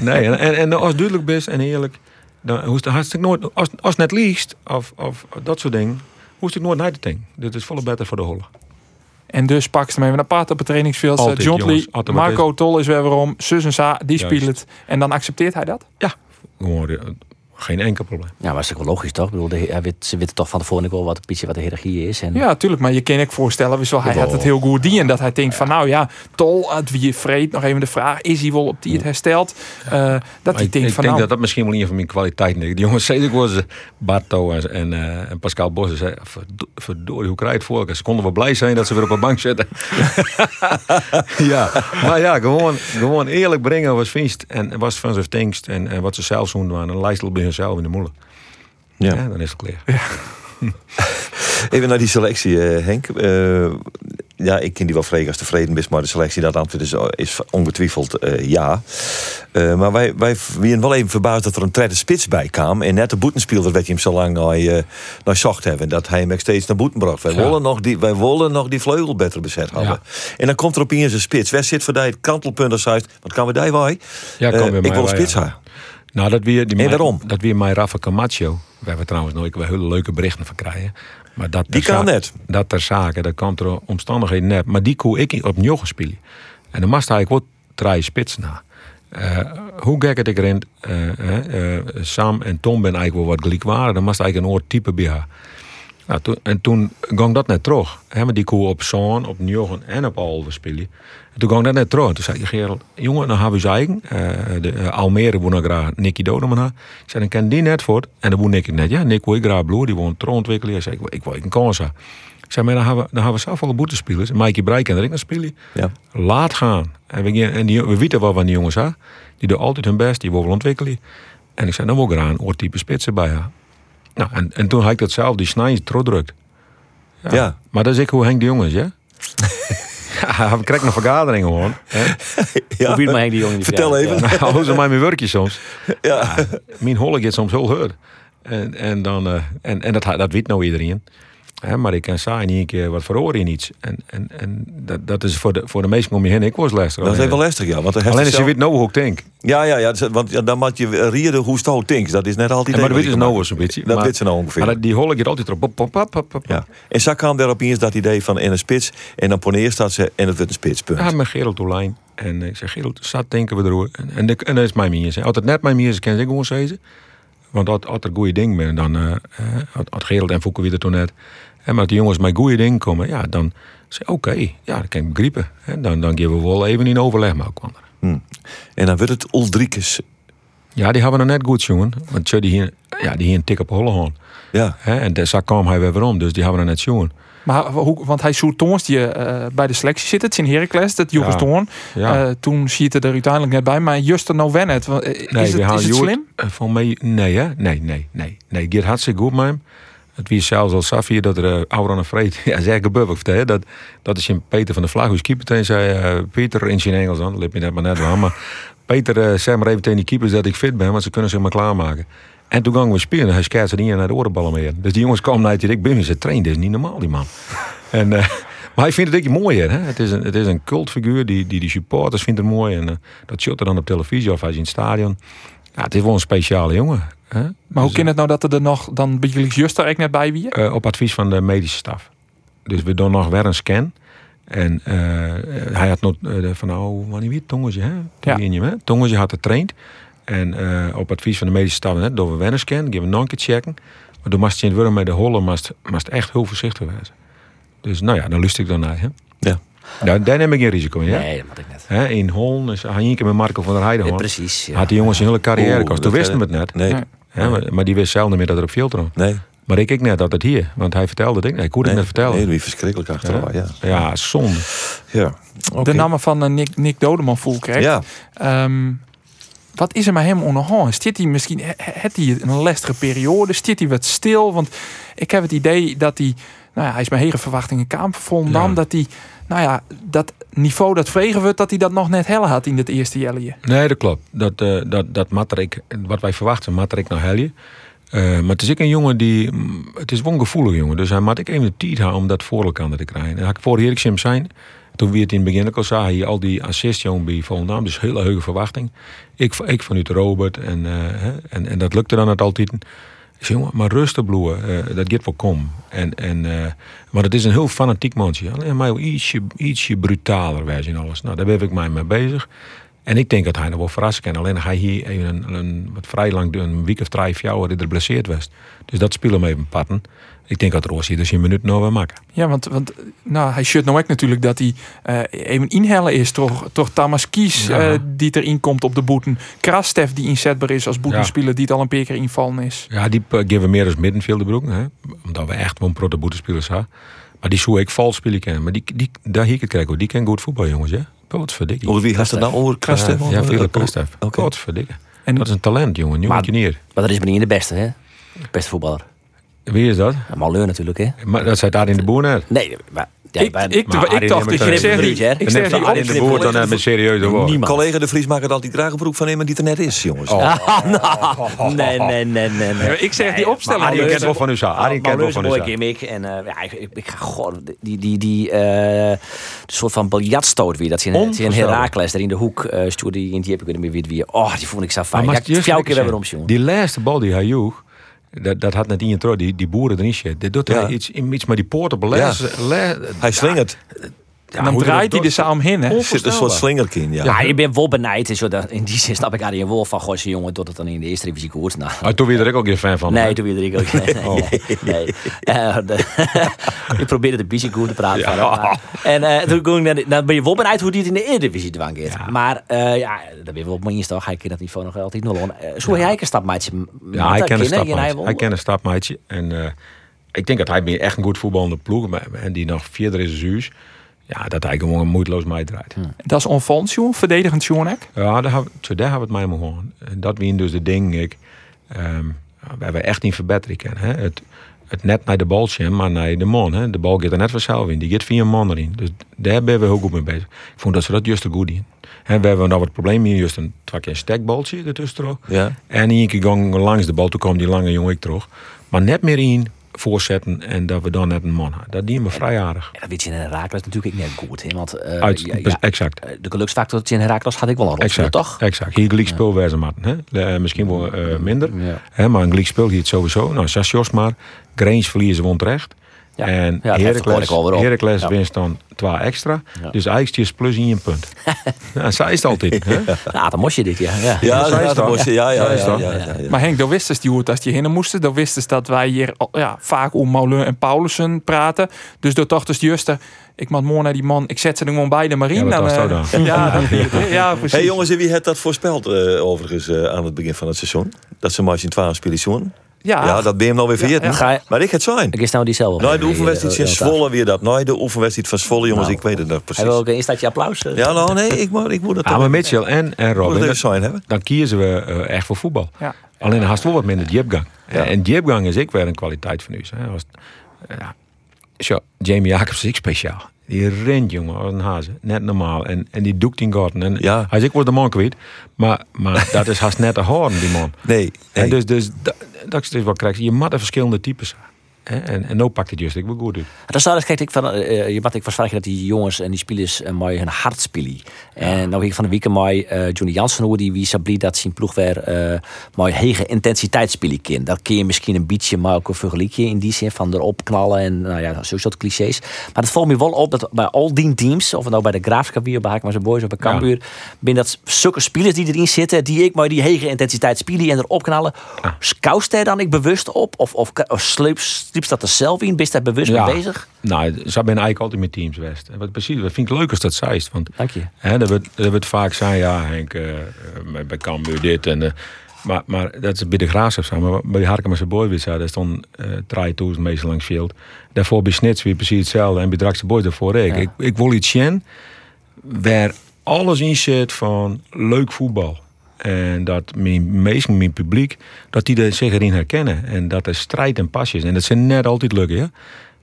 Nee, en, en, en als het duidelijk bent en eerlijk, dan hoest het hartstikke nooit, als, als net liegt, of, of dat soort dingen, hoest ik nooit naar te denken. Dit is volle beter voor de holle. En dus pak ze hem even apart op het trainingsveld. Altijd, John jongens, Lee. Marco Tol is weer waarom. Sus en Sa, die speelt het. En dan accepteert hij dat? Ja, gewoon eh, geen enkel probleem. Ja, maar dat is ook wel logisch toch? Ik bedoel, de, hij weet, ze weten toch van tevoren ook wel wat, een beetje wat de hiërarchie is. En, Ja, natuurlijk. Maar je kan ik voorstellen, wissel, hij had het heel goed die. En dat hij denkt van, nou ja, Tol, het wie je vreet. Nog even de vraag, is hij wel op die het herstelt? Eh, dat hij Maar ik, denkt ik van, denk nou, dat dat misschien wel een van mijn kwaliteiten is. Die jongens zeiden ook wel eens, Barto en, en, eh, en Pascal Bosse zei, "Verdo- verdorie, hoe krijg je het voor? Ze konden wel blij zijn dat ze weer op een bank zitten. ja, maar ja, gewoon, gewoon eerlijk brengen was vinst. En was van zijn tingst. En, en wat ze zelf doen waren. En lijst bij hunzelf in de moelen. Ja. Ja. dan is het klaar. Even naar die selectie, eh, Henk. Eh, ja, ik ken die wel vredig als tevreden bent, maar de selectie dat antwoord is, is ongetwijfeld eh, ja. Maar wij, wij waren wel even verbaasd dat er een tweede spits bij kwam. En net de boetenspeelder werd hij hem zo lang naar, eh naar zocht hebben. Dat hij hem steeds naar boeten bracht. Wij, Ja. willen nog die, wij willen nog die vleugel beter bezet hebben. En dan komt er opeens een spits. Waar zit voor die het kantelpunt als? Wat kan we daar wij? Ja, ik wil een spits ja. hebben. Nou, dat weer, die En mij- waarom? Dat weer mij Rafa Camacho. We hebben trouwens nooit wel hele leuke berichten van krijgen. Maar dat Die kan net. Dat ter zake, dat kan er omstandigheden net. Maar die kon ik op Njogen spelen. En dan moest hij wat drie spits na. Eh, hoe gek het ik erin, eh, eh, Sam en Tom ben eigenlijk wel wat gelijk waren. Dan moest eigenlijk een oor type bij haar. Nou, toen, en toen ging dat net terug. Hè, maar die koe op Zoon, op Njogen en op Alve spelen. En toen ging dat net terug. Toen zei ik, Gerald, jongen, dan hebben we eigen. Eh, de, eh, Almere woont graag Nicky Dodema. Ik zei, dan ken die net voor. En dan woon ik net. Ja, Nick wil ik graag bloed. Die woont terontwikkelen. Hij zei, ik, ik wil een kans hebben. Ik zei, maar dan hebben we, dan hebben we zoveel boetespelers. Mikey Breik en er ik naar spelen. Ja. Laat gaan. En we, en die, we weten wel van die jongens hè. Die doen altijd hun best. Die willen ontwikkelen. En ik zei, dan wil ik graag een oortype spitsen bij haar. Nou, en, en toen had ik dat zelf, die snijs drukt. Ja. Ja. Maar dat is ik hoe Henk de Jong is, ja? ja, we krijgen een vergadering gewoon. hè. Ja. Hoe maar die jongen die Vertel even. ja. Nou, hoe ze mij mijn werkje soms. Ja. Mijn holle gaat soms heel hard. En, en, dan, eh, en, en dat, dat weet nou iedereen. Maar ik kan zeggen in één keer wat verhoor je niets. En, en, en dat, dat is voor de, voor de meesten om je heen. Ik was lastig. Dat is even lastig, ja. Want Alleen als je weet nou hoe ik denk. Ja, ja, ja. dus- Want ja, dan moet je rieden hoe stout denkt. Dat is net altijd... En maar dat weten ze nou zo'n beetje. Dat weten ze nou ongeveer. Maar dat- die holle gaat altijd erop. Pop, pop, pop, pop, pop. Ja. En zo kwam er opeens dat idee van in een spits. En dan poneer staat ze en het wordt een spitspunt. Ja, met Gerald Olijn. En ik zeg, Gerald, zat denken we erover. En, en, en dat is mijn mies. Het net mijn mies is, kan ik gewoon zeggen. Want als, als er goede dingen zijn, dan... eh eh, als Gerald en Fouke weer toen net... En maar als die jongens met goede dingen komen, ja, dan zeg oké, ja, dat kan ik begrijpen. Hè, dan, dan geven we wel even in overleg met elkaar. En dan wordt het Uldrikes. Ja, die hebben we nog net goed, jongen. Want die hier, ja, die hier een tik op holle gaan. Ja. Hè, en daar kwam hij weer weer om, dus die hebben we nog net jongen. Maar hoe, want hij zoekt Toons die eh, bij de selectie zit. Het is in Heracles, dat Joris Ja. Toorn. Ja. Eh, toen zie je het er uiteindelijk net bij. Maar Juster nou wen het. Want, eh, Nee, is het, is het slim? Van mij, nee, hè? Nee, nee, nee. Nee, het gaat hartstikke goed met hem. Het wie zelfs al Safir dat er uh, ouder aan vreed. Ja, ik bubbig vertellen. Dat, dat is in Peter van der Vlag, who's keeper. En zei eh, Peter in zijn Engels dan. Lip me net maar net wel. Maar Peter eh, zei maar even tegen die keepers dat ik fit ben, want ze kunnen zich maar klaarmaken. En toen gingen we spelen. Hij schaatste niet naar de orenballen meer. Dus die jongens kwamen naar het ik ben ze trainen. Dit is niet normaal, die man. en, eh, maar hij vindt het ook mooi. Hè? Het, is een, het is een cultfiguur. Die, die, die supporters vinden het mooi. En eh, dat shot er dan op televisie of hij is in het stadion. Ja, het is wel een speciale jongen. Hè? Maar hoe Dus, kan het nou dat er, er nog dan bij jullie Juster ook net bij wie? eh, op advies van de medische staf. Dus we doen nog weer een scan. En eh, hij had nog eh, van nou, wanneer wie tongetje, hè? Ja. Hè? Tongetje had getraind. En eh, op advies van de medische staf, hè, door we weer een scan, geven we nog een keer checken. Maar toen moest je in het met de hollen, moest, moest echt heel voorzichtig wezen. Dus nou ja, dan lust ik dan naar. Hè? Ja. Daar, neem ik geen risico in. Ja? Nee, dat moet ik net. Hè, in Holland is hij één keer met Marco van der Heijden. Ja, hoor. precies. Ja. Had die jongens een hele carrière gekost. Toen wisten we eh, het net. Nee, maar, maar die wist zelf niet meer dat er op filter was. nee. Maar ik ik net dat het hier. Want hij vertelde het. ik- kon het Nee, net vertellen. nee, is verschrikkelijk achteraf. Ja. Ja, zonde. Ja. De namen van eh, Nick, Nick Dodeman voel krijgt. Ja. Ehm, wat is er met hem onderhand? Zit hij misschien, he- heeft hij een lastige periode? Zit hij wat stil? Want ik heb het idee dat hij, nou ja, hij is met hege verwachtingen van dan Ja. dat hij, nou ja, dat niveau dat vregen wordt, dat hij dat nog net helle had in het eerste jelletje. Nee, dat klopt. Dat, eh dat, dat Matterik, wat wij verwachten, Matterik naar Helje. Eh, maar het is ook een jongen die. mm, Het is wel een gevoelig jongen. Dus hij moet ik even de tijd hebben om dat voor elkaar te krijgen. En had ik voor Erik zijn. Toen we het in het begin al zagen, hier al die assist jongen bij Volendam. Dus hele hoge verwachting. Ik, ik vanuit Robert. En, eh, en, en dat lukte dan het altijd. Zei, jongen, maar rustig bloeien. eh, dat gaat wel kom. En, en, eh, maar het is een heel fanatiek mannetje. Alleen maar ietsje, ietsje brutaler wijs in alles. Nou, daar ben ik mij mee bezig. En ik denk dat hij nog wel verrassen kan. Alleen hij hier even een, een, wat vrij lang, een week of drie, vier jaar, er blesseerd was. Dus dat spelen hem even patten. Ik denk dat Roos hier dus een minuut nog wel maken. Ja, want, want nou, hij shirt nou ook natuurlijk dat hij eh, even inhellen is. Toch, toch Thomas Kies Ja. eh, die erin komt op de boeten. Krastef die inzetbaar is als boetenspeler die het al een paar keer invallen is. Ja, die eh, geven we meer als middenvelderbroek. Hè? Omdat we echt wel een proto boetespelers hebben. Maar die zou ik vals spelen kennen. Maar die, die, daar hier krijgen we. Die kan goed voetbal, jongens. Ja? Wat verdikke. Over wie gaat het nou over? Krasten? Ja, ja Philip Krastef. Verdikke. En- Dat is een talent, jongen. Jongen Maar-. Maar dat is maar niet de beste, hè? Beste voetballer. Wie is dat? Ja, Malheur natuurlijk, hè? Maar dat zei daar in de boer net. Nee, maar... Ja, ik, wij- ik, maar ik dacht, neemt ik, het ik zeg die, ik in de boer dan net met serieus woord. Niemand. Collega de Vries maakt altijd graag een broek van iemand die er net is, jongens. Nou, nee, nee, nee, nee, nee. Ja, ik zeg die opstelling. Arie kent wel van u zo. Arie kent wel van u mooi zo. gimmick. En eh, ja, ik, ik, ik ga gewoon die, die, die eh, soort van biljartstoot weer. Dat ze een. Herakles daar in de hoek uh, stuurde. Die, en die heb ik weer weer weer. Oh, die vond ik zo fijn. Je Fjouw eerst keer weer om, jongen. Die laatste bal die hij joeg, dat, dat had net in je trouw, die, die boeren erin zit. Dit doet Ja. hij iets, iets met die poort op les. Hij slingert. en dan draait hij er omheen. Hè? Er zit een soort slingerkin, ja. Ja, je bent wel benijd. Zo dat, in die zin snap ik Arjen Wolf van Gooise jongen tot het dan in de eerste divisie goed. Nou, Ah, toen weer er ook geen fan van. nee, toen weer ik ook. Nee, nee, nee. Ik probeerde de beetje goed te praten. Van, maar- en eh, toen ging ik naar de- dan ben je wel benijd hoe die het in de Eredivisie dwang gaat. Ja. Maar eh, ja, dat ben je wel op mijn insta. Ga ik dat niveau nog altijd nul on. Eh, Zo jij een stapmaatje. Ja, hij kent een stap stapmaatje. Hij kent een stapmaatje. En eh, ik denk dat hij meer echt een goed voetballende ploeg En die nog vierder is Zuus. Ja, dat hij gewoon moeiteloos meedraait. Dat is onvallend, joh. Verdedigend, joh. hè? Ja, daar hebben, daar hebben we het mij maar gewoon. En dat wien dus de ding, ik. ehm waar we echt niet verbeteren kunnen. Hè? Het, het net naar de bal zien, maar naar de man. Hè? De bal gaat er net vanzelf in. Die gaat via een man erin. Dus daar ben we heel goed mee bezig. Ik vond dat ze dat juist goed in. Hè, we hebben nou wat probleem hier, juist een twee keer een stekbaltje ertussen terug. Ja. En één keer gang langs de bal, toen kwam die lange jongen ik terug. Maar net meer in voorzetten en dat we dan net een man hadden. Dat die me vrij aardig. Dat weet je in Herakles natuurlijk net goed. Hè? Want eh, Uit, ja, ja, Exact. eh, de geluksfactor dat je in Herakles had ik wel een rol Exact, toch? exact. Hier gelijk speelwijze maken. Hè? Eh, misschien wel minder. Ja. Hè? Maar een gelijk speel hier het sowieso. Nou, Jos maar. Grange verliezen won terecht. Ja. En Ja, dat Heracles. Heracles Ja. winst dan twee extra. Ja. Dus eigenlijk is plus in een punt. ja, zo is het altijd. Hè? Nou, dan moest je dit, ja. ja. Ja, is ja, dat dan. was je. Ja, ja, ja, ja, ja, ja. Maar Henk, dan wisten ze die hoe het als je heen moesten. Dan wisten ze dat wij hier al- ja, vaak om Moulin en Paulussen praten. Dus door toch dus juist, ik mag mooi naar die man. Ik zet ze er gewoon bij de marine. Ja, was dan, dat eh, dan? Ja, dat je, ja, precies. Hey jongens, en wie had dat voorspeld eh, overigens eh, aan het begin van het seizoen? Dat ze maar in 12 spelen ja, Ja, dat ben je hem nou weer vergeten. ja. Ga je- Maar ik het zijn. Ik is nou die zelf. Nou, de oefenwedstrijd in Zwolle weer dat. Nou, de oefenwedstrijd van Zwolle, jongens, Nou. ik weet het nog precies. Hebben we ook een instaatje applaus? eh? Ja, nou, nee, ik moet, ik moet het Ja, maar Mitchell en, en Robin, dat- zijn hebben. dan kiezen we eh, echt voor voetbal. Ja. Alleen haast wel wat minder diepgang. Ja. En diepgang is ik weer een kwaliteit van u. Hè. Als, ja. Zo, Jamie Jacobs is ik speciaal. Die rent, jongen, als een hazen. Net normaal. En, en die doekt in garten. En Ja. Hij is ik word de man kwijt. Maar, maar dat is haast net te horen, die man. Nee, En nee. dus, dus dat, dat is dus wat krijg je. Je moet er verschillende types. En, en nou pakt het juist ik wel goed. Dan zou kijk ik van, eh, je moet ik verzorgen dat die jongens en die spelers uh, mooi hun hart spelen. En nou ik van de week mooi eh Johnny Jansen hoe die wie sabli dat zijn ploeg weer eh mooi hege intensiteit spelen. Dat kun je misschien een beetje maar ook een vergelijkje in die zin van erop knallen en nou ja, zo soort clichés. Maar het valt me wel op dat bij al die teams, of het nou bij de Graafschap weer, bij Haakma's Boys of bij Cambuur, ben dat zulke spelers die erin zitten, die ik maar die hege intensiteit spelen en erop knallen. Ja. Scoust daar dan ik bewust op? Of, of, of sleep, dat er zelf in? Ben je daar bewust mee bezig? Nou, zo ben eigenlijk altijd met teams West. En wat precies, dat vind ik leuk als dat zijst. Want Dank je. Hè, dat wordt, dat wordt vaak zijn, ja, Henk, eh, bij Cambuur dit en... eh, maar, maar dat is bij de Graafschap zo. Maar bij Harkema's Boy weer zo, daar stond uh, 3000 meestal langs veld. Daarvoor bij Snits weer precies hetzelfde. En bij Drakse Boys daarvoor ik. Ja. ik. Ik wil iets zien waar alles in zit van leuk voetbal. En dat mijn meesten, mijn publiek, dat die er zich erin herkennen. En dat er strijd en pasjes. En dat ze net altijd lukken, ja.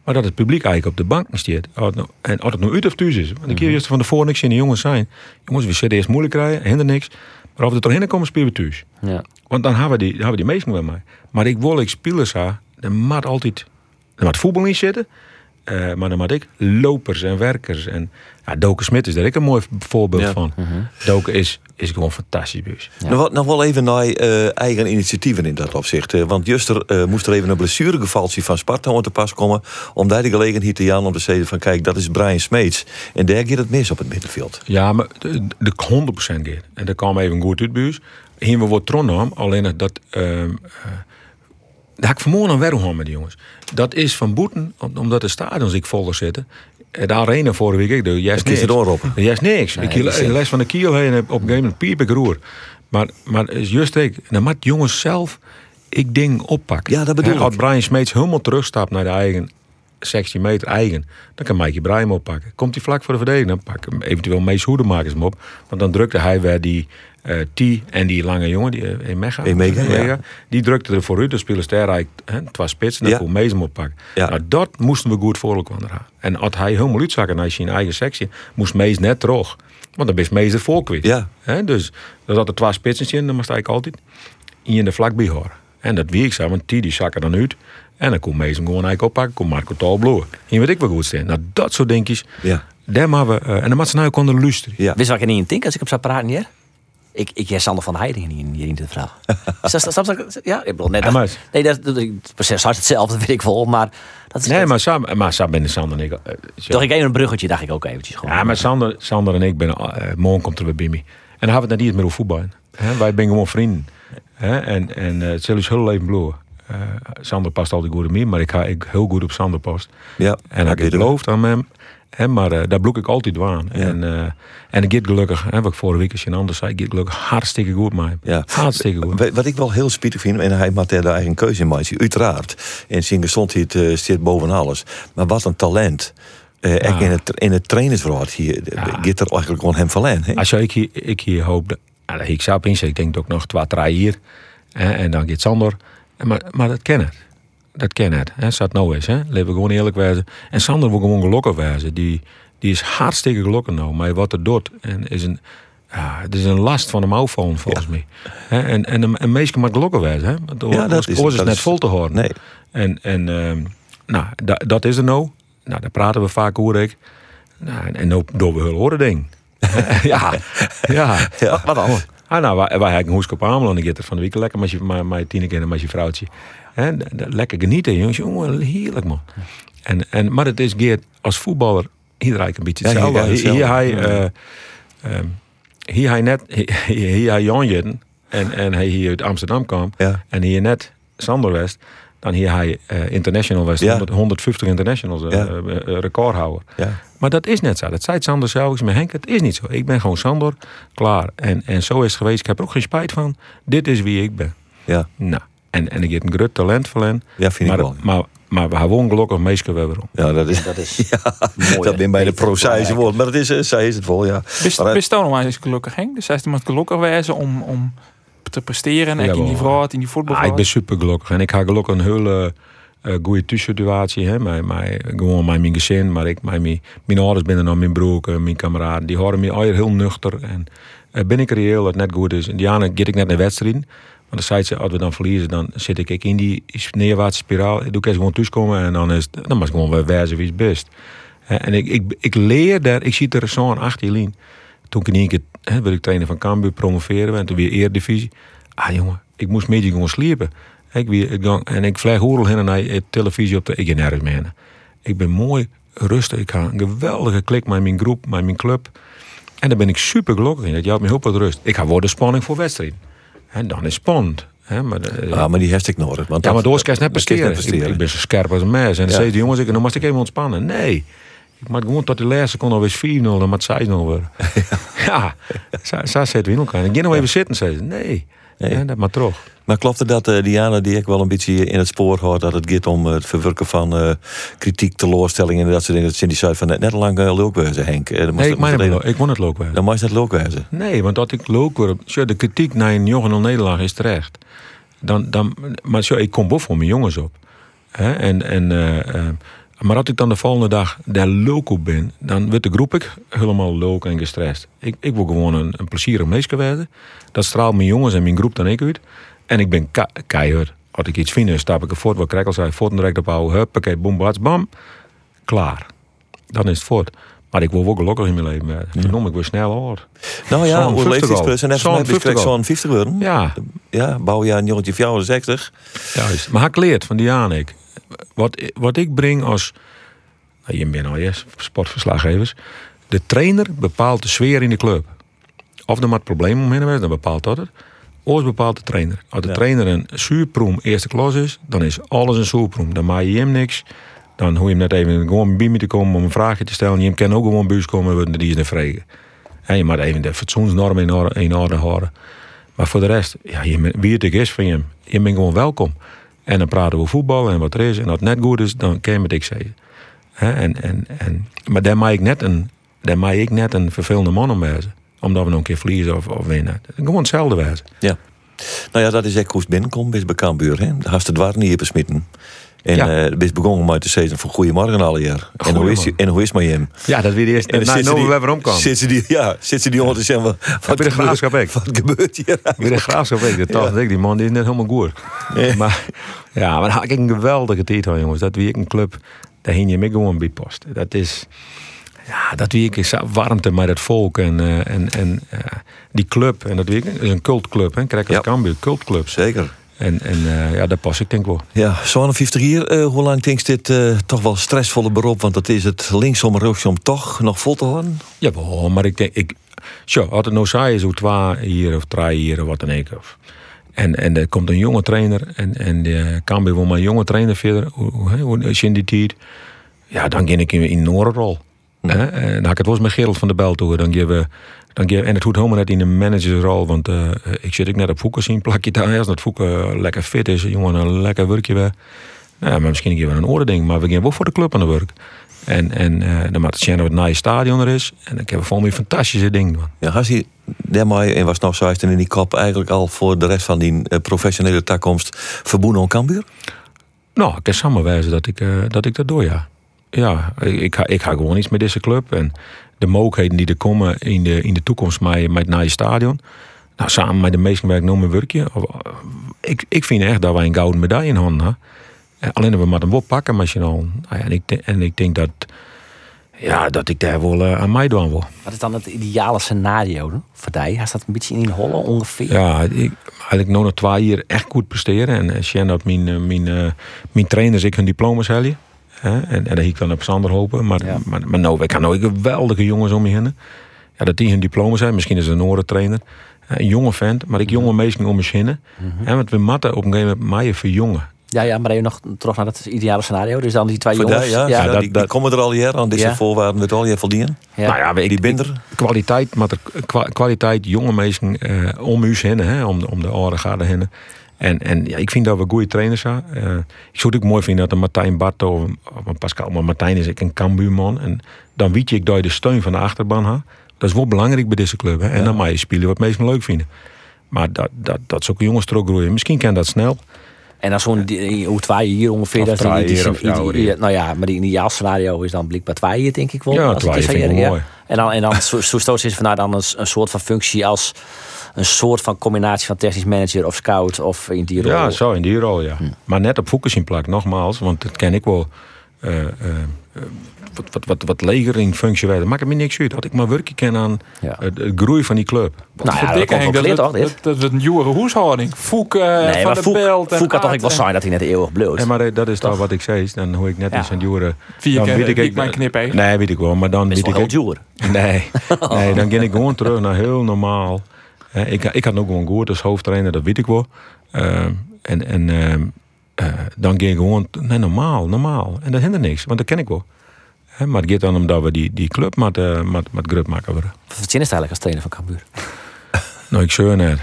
Maar dat het publiek eigenlijk op de bank het nou- En als het nou uit of thuis is. Want ik keer eerst van tevoren niks in de jongens zijn. Jongens, we zullen eerst moeilijk krijgen, hinder niks. Maar of we er doorheen komen, spelen we thuis. Ja. Want dan hebben we die, dan hebben we die meesten bij mij. Maar ik wil ik spelers ha, er moet altijd er moet voetbal in zitten. Maar dan moet ik lopers en werkers. En ja, Doken Smit is daar ik een mooi voorbeeld Ja. van. Doken is, is gewoon fantastisch. Dus. Nou, wat- nog wel even naar eh, eigen initiatieven in dat opzicht. eh, want juster eh, moest er even een blessuregevaltje van Sparta aan te pas komen. Om daar de gelegenheid te Jan om te zeggen van kijk, dat is Brian Smeets. En daar gaat het mis op het middenveld. Ja, maar de, de 100% gaat. En dat kwam even goed uit ons. Hier wordt Trondheim, alleen dat... ehm eh, daar heb ik vanmorgen aan werk met die jongens. Dat is van boeten, om- omdat de stadions ik voller zitten. Eh, De arena vorige week, ik doe juist kies niks. er doorroepen. Juist niks. Nee, ik les van de kiel heen en op een gegeven moment piep ik roer. Maar, maar is juist ik, dan moet jongens zelf ik ding oppakken. Ja, dat bedoel Hè, Als ik. Brian Smeets helemaal terugstapt naar de eigen 16 meter eigen, dan kan Mikey Brian oppakken. Komt hij vlak voor de verdediging, dan pak hem eventueel Mees Hoedemakers hem op. Want dan drukte hij weer die eh T en die lange jongen, die Emega. Emega, ja. Die drukte er vooruit, dan spelen ster eigenlijk hè, twee spitsen, dan Ja. kon Mees hem oppakken. Ja. Nou, dat moesten we goed voor elkaar. En als hij helemaal uitzakken naar zijn eigen sectie, moest Mees net terug. Want dan is Mees er voor kwijt. Ja. Dus er zat er twee spitsen in, dan moest ik altijd in de vlak bij horen. En dat wie ik zei, want die, die zakken dan uit. En dan kon Mees hem gewoon eigenlijk oppakken, kon Marco Tal bloeien. Hier weet ik wel goed staan. Nou, dat soort dingetjes, Ja. daar maar we, eh, en dan moet ze nou ook onder luisteren. Ja. Wist wat ik er niet in denk als ik op zou praten hier? Ik, ik jij Sander van Heidingen hier, hier in snap- snap- ja, ik bedoel net. Maar- nee, dat, dat, dat precies zoals hetzelfde, dat weet ik wel. Maar dat is. Nee, dat- maar Sam, maar Sam en Sander en ik... eh, Toch ik even een bruggetje, dacht ik ook eventjes gewoon. Ja, maar Sander, Sander en ik ben... eh morgen komt er weer bij me. En dan hebben we het net niet meer over voetbal. Hè? Wij zijn gewoon vrienden. Hè? En, en eh, het zal dus heel leven bloeien. Eh, Sander past altijd goed op mij, maar ik ga ik heel goed op Sander past. Ja, En ik geloof aan hem. Hè, maar eh, daar bloek ik altijd aan. En, eh, en ik get gelukkig, hè, wat ik vorige week als je anders zei, ik get gelukkig hartstikke goed. Ja. Hartstikke goed. Wa- Wat ik wel heel spietig vind, en hij maakt daar eigen keuze in maken, uiteraard. En zijn gezondheid eh zit boven alles. Maar wat een talent. Ja. in het, in het hier, Ja. er eigenlijk gewoon hem verleen. hè? Als je ik hier, ik hier hoop, dat- ik zou op ik denk ook nog twee, drie hier. Hè, en dan gaat Sander. Maar, maar dat ken het. Dat ken het. Hè, zat nou eens. Hè. Laten we gewoon eerlijk wezen. En Sander wil gewoon gelukkig wezen. Die, die is hartstikke gelukkig nou. Maar wat er doet. En is een, ja, het is een last van de mouw vallen, volgens mij. Hè, en, en een, een meisje mag gelukkig wezen. Hè. Want Ja, ja, dat is- is, net is- vol te horen. Nee. En, en ehm, nou, da- dat is er nou. Nou, daar praten we vaak over. Ik. Nou, en- en nou door we horen ding. ja, ja. Ja. Wat dan? Ah, nou, wij, wij hebben een hoesk op Amelo en ik het er van de week lekker met je, met, met tien en met je vrouwtje. Lekker genieten, jongens. Jongen, heerlijk man. En, en, maar het is Geert als voetballer iedereen een beetje hier- hetzelfde. ja, hier, hier hij, eh, ehm, hier hij net, hier, hier hij Jan Jitten en, en hij hier uit Amsterdam kwam Ja. en hier net Sander West. Dan hier hij eh, international Ja. 100 150 internationals eh, Ja. eh, recordhouder. Ja. Maar dat is net zo. Dat zei Sander zelf. Ik zei, Henk, het is niet zo. Ik ben gewoon Sander. Klaar. En, en zo is het geweest. Ik heb er ook geen spijt van. Dit is wie ik ben. Ja. Nou. En, en ik heb een groot talent voor hen. Ja, vind ik maar, wel. Maar, maar we hebben gelukkig meestal weer om. Ja, dat is, Dat is ja, mooi, dat ben bij de prozaïsche woord. Maar dat is, zij is het wel, ja. Bist, Maar, bist ook nog maar eens gelukkig, Henk? Dus hij is iemand gelukkig wezen om, om te presteren. En in die vrouw, in die voetbal. Ah, ik ben super gelukkig. En ik ga gelukkig een hele eh goede thuissituatie. Hè. Mijn, mijn, gewoon met mijn gezin. Maar ik, mijn, mijn, mijn ouders binnen dan mijn broer, en mijn kameraden. Die horen me altijd heel nuchter. En eh, ben ik reëel dat het net goed is. En die get ik net naar wedstrijd. Want dan zei ze, als we dan verliezen, dan zit ik in die neerwaartse spiraal. Ik doe ik gewoon thuiskomen en dan is het, dan moet ik gewoon weer wijzen wie het best. En ik, ik, ik leer daar, ik zie er zo'n achter Lien. Toen ik in één keer, hè, wil ik trainer van Cambuur promoveren en toen weer Eredivisie. Ah jongen, ik moest mee gewoon sliepen. Ik, weer, ik gang, en ik vlieg heen en naar de televisie op de, ik nergens meer. Ik ben mooi rustig. Ik ga een geweldige klik met mijn groep, met mijn club. En daar ben ik super gelukkig in. Dat jouw me heel wat rust. Ik ga worden spanning voor wedstrijd. En dan is spannend. Hè, maar, de- ah, maar die heeft ik nodig. Want ja, maar door kan net presteren. Ik, ik ben zo scherp als een mes. En dan Ja. zei die jongens, ik, dan moest ik even ontspannen. Nee. Ik moet gewoon tot de laatste seconde alweer 4-0, dan moet 6-0 worden. Ja, zo, zo zitten we in elkaar. Ik ga nog even zitten, zei ze. Nee, Nee. Ja, dat maar toch. Maar klopt het dat eh, Diana, die ik wel een beetje in het spoor hoort, dat het gaat om eh, het verwerken van eh, kritiek, teleurstellingen en dat soort dingen. Dat Cindy zei van net, net lang uh, leuk wezen, Henk. Eh, Nee, ik, dat- wel. ik won het. Dan moest dat leuk wezen. Nee, want dat ik leuk de kritiek naar een jongen nederlaag is terecht. Dan, dan, maar zo, ik kom boven voor mijn jongens op. Hè? En, en, eh, eh, maar als ik dan de volgende dag daar op ben, dan wordt de groep ik helemaal leuk en gestrest. Ik, ik wil gewoon een, een plezierig meisje worden. Dat straalt mijn jongens en mijn groep dan ik uit. En ik ben ke- keihard. Als ik iets vind, stap ik er voort. Wat Krekkel zei, voort en direct ophouden. Huppakee, boem, bats, bam. Klaar. Dan is het voort. Maar ik wil wel gelukkig in mijn leven. Verdomme, ik word snel oud. Nou ja, Zo'n hoe 50 leeftijdsplus en al. even Zo'n net 50 al. zo'n 50 worden. Ja, Ja, bouwjaar 1964. Juist. Maar ik leert van Diana ik. Wat, wat ik breng als. Nou, je bent al yes, sportverslaggevers. De trainer bepaalt de sfeer in de club. Of er maar problemen omheen is, dan bepaalt dat het. Oors bepaalt de trainer. Als de Ja. trainer een zuurproem eerste klas is, dan is alles een zuurproem. Dan maak je hem niks. Dan hoef je hem net even gewoon bij me te komen om een vraagje te stellen. Je kan ook gewoon buis komen, want die is niet vregen. En je moet even de fatsoensnormen in orde, in orde houden. Maar voor de rest, ja, je, wie het ook is van je, je bent gewoon welkom. En dan praten we voetbal en wat er is. En als het net goed is, dan kan ik zeggen. En, en, en, maar daar maak ik net een, daar maak ik net een vervelende man om. Omdat we nog een keer verliezen of, of winnen. Gewoon hetzelfde wezen. Ja. Nou ja, dat is echt hoe het binnenkomt bij Bekambuur. De hast het waar niet besmitten. En Ja. uh, begonnen met te zeggen van goedemorgen alle jaar. En hoe is, en hoe is maar hem? Ja, dat weer de eerste. En dan Nou, nou we weer omkomen. Zit ze die, ja, zit ze die onder te zeggen, wat, wat, bij de graafschap wat gebeurt hier? Weer de graafschap ik. Dat ik, die man die is net helemaal goed. Maar ja, maar had ik een geweldige tijd jongens. Dat wie ik een club, daar hing je me gewoon bij post. Dat is, Ja, dat wie ik is warmte met het volk en, eh, en, en eh, die club. En dat wie ik is een cultclub, hè? Kijk, als Ja. Cambuur, cultclub. Zeker. En, en eh, ja, daar pas ik denk wel. Ja, 57 hier. eh, hoe lang denk je dit eh, toch wel stressvolle beroep? Want dat is het linksom, rechtsom toch nog vol te houden? Ja, wel, maar ik denk, ik, zo, als het nou saai is, hoe twee hier of drie hier of wat dan ook. En, en er komt een jonge trainer en, en de Cambuur wil maar een jonge trainer verder. Is je in die tijd? Ja, dan ging ik in, een orenrol. Hè? En dan had ik het wel eens met Gerald van de Bel toe. Dan geven we, dan en het hoeft helemaal net in een managersrol. Want eh, ik zit ik net op Voeken zien, plakje daar. Als dat Voeken lekker fit is, jongen een lekker werkje weer. Nou, ja, maar misschien een keer wel een ding. Maar we gaan wel voor de club aan de werk. En, en eh dan moet het nieuwe stadion er is. En ik heb voor me fantastische dingen. man. Ja, had hij daarmee, en was nog zo in die kop eigenlijk al voor de rest van die eh, professionele takkomst verboenen aan Cambuur? Nou, ik kan samenwijzen dat ik, eh, dat ik dat doe, ja. Ja, ik, ik, ga, ik ga gewoon iets met deze club. En de mogelijkheden die er komen in de, in de toekomst met, met naar je stadion. Nou, samen met de meesten waar ik nog werkje. Eh, Ik, ik vind echt dat wij een gouden medaille in handen hebben. Eh, Alleen dat we maar een wat pakken machinaal. Nou ja, en, ik, en ik denk dat, ja, dat ik daar wel eh, aan mij doen wil. Wat is dan het ideale scenario hè, voor die? Hij staat een beetje in hollen ongeveer. Ja, ik, eigenlijk nog nog twee jaar echt goed presteren. En eh, Sjen dat mijn, mijn, mijn trainers ik hun diploma's hebben. Hè? En, en dat ik dan op Sander hopen. Maar, Ja. maar, maar nou, ik kan ook geweldige jongens om je heen. Ja, dat die hun diploma zijn. Misschien is een oren trainer. Eh, Een jonge vent, maar ik jonge mensen om me heen. Hè, Want we matten op een gegeven moment mij verjongen. Ja, ja, maar even nog terug naar het ideale scenario. Dus dan die twee Voor jongens. die, ja, ja, ja, dat- die, dat- die komen er al hier aan. Deze Ja. voorwaarden met al je voldienen. ja. Nou ja, weet ik- Die binder. kwaliteit, maar er, kwa- kwaliteit jonge mensen eh, om u heen, hè, om, de- om de oren gaan heen. En, en ja, ik vind dat we goede trainers zijn. Eh, ik zou het ook mooi vinden dat een Martijn Barto of een- Pascal, maar Martijn is ik een Cambuurman. En dan weet je ik dat je de steun van de achterban hebt. Dat is wel belangrijk bij deze club. Hè. En dan mag je spelen wat mensen leuk vinden. Maar dat, dat, dat zulke jongens er ook groeien. Misschien kan dat snel. En dan zo'n hoe twee hier ongeveer. Dat is die- die- die- hier. Nou ja, maar die ideaal scenario is dan blijkbaar twee hier, denk ik wel. Ja, twee vind ik mooi. En dan, en dan zo, zo stoot is van, nou, dan een, een soort van functie als een soort van combinatie van technisch manager of scout of in die rol. Ja, zo in die rol, ja. Maar net op Fokus in plak, nogmaals. Want dat ken ik wel. eh, eh, wat, wat, wat, wat leger in functie werden. Maakt me niks uit. Dat ik maar werkje ken aan Ja. het, het groei van die club. Nou ja, dat komt dat, toch, dit? dat, dat we een nieuwe huishouding. Foek eh, Nee, van de Foek, Belt. Foek had toch ik wel zijn dat hij net eeuwig bloot. En maar dat is toch wat ik zei. Dan hoor ik net Ja. iets aan Jure. Vier Dan keer weet week ik- mijn knip, hè? Nee, weet ik wel. Maar dan Dat is weet wel ik. heel. Nee, nee, dan ga ik gewoon terug naar heel normaal. Hè, ik, ik had ook gewoon goed als hoofdtrainer, dat weet ik wel. Ehm, en en eh, dan ging ik gewoon nee, normaal, normaal. En dat hindert niks, want dat ken ik wel. Maar het gaat dan omdat we die, die club met, uh, met, met grut maken worden. Wat zin is het eigenlijk als trainer van Cambuur? Nou, ik zeur net.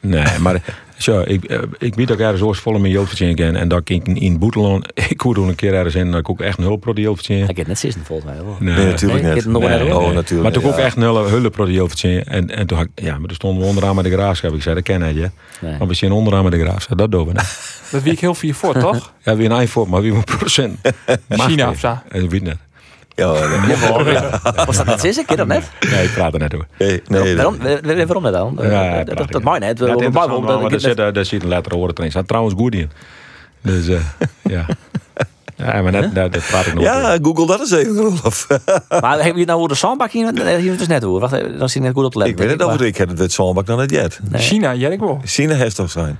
Nee, maar zo, ik, eh, ik dat ik ergens ooit volle mijn jeugd ken. En dat ik in, in Boetelon, ik hoorde een keer ergens in, dat ik ook echt een hulp pro jeugd Hij heeft net zin volgens mij wel. Nee, Nee, natuurlijk Nee, net. dit nog Nee, net, oh, hoor. natuurlijk. Maar toen ook ja. echt een hulp pro jeugd En, en toen had ik, ja, maar toen stonden we onderaan met de graafschap. Ik zei, dat ken je. Nee. Maar we zijn onderaan met de graafschap, dat doen we niet. Dat wie ik heel vier voor, toch? Ja, weer een iPhone, maar wie moet procent? China of zo. En weet net. Ja, nee, Was dat net? Ken je dat net? Nee, ik praat er net over. nee, nee, Waarom, wa- wa- waarom net dan? Ja, dat, praat dat, dat net. mag net. Ja, Waarom- interessant, waarom- dat- daar dat- zit, daar- daar zit een letter horen erin. staat trouwens goed in. Dus, eh, ja. Ja, maar net, daar, daar praat ik nog over. Ja, google dat eens even, Rolf. Maar heb je nou hoe de zandbak hier? eh, Hier dus net hoe. Wacht, even, dan zie ik net goed op te letten. ik weet het over, ik heb het met Zalmbak dan net jet. Nee. China, jij ik wel. China heeft toch zijn.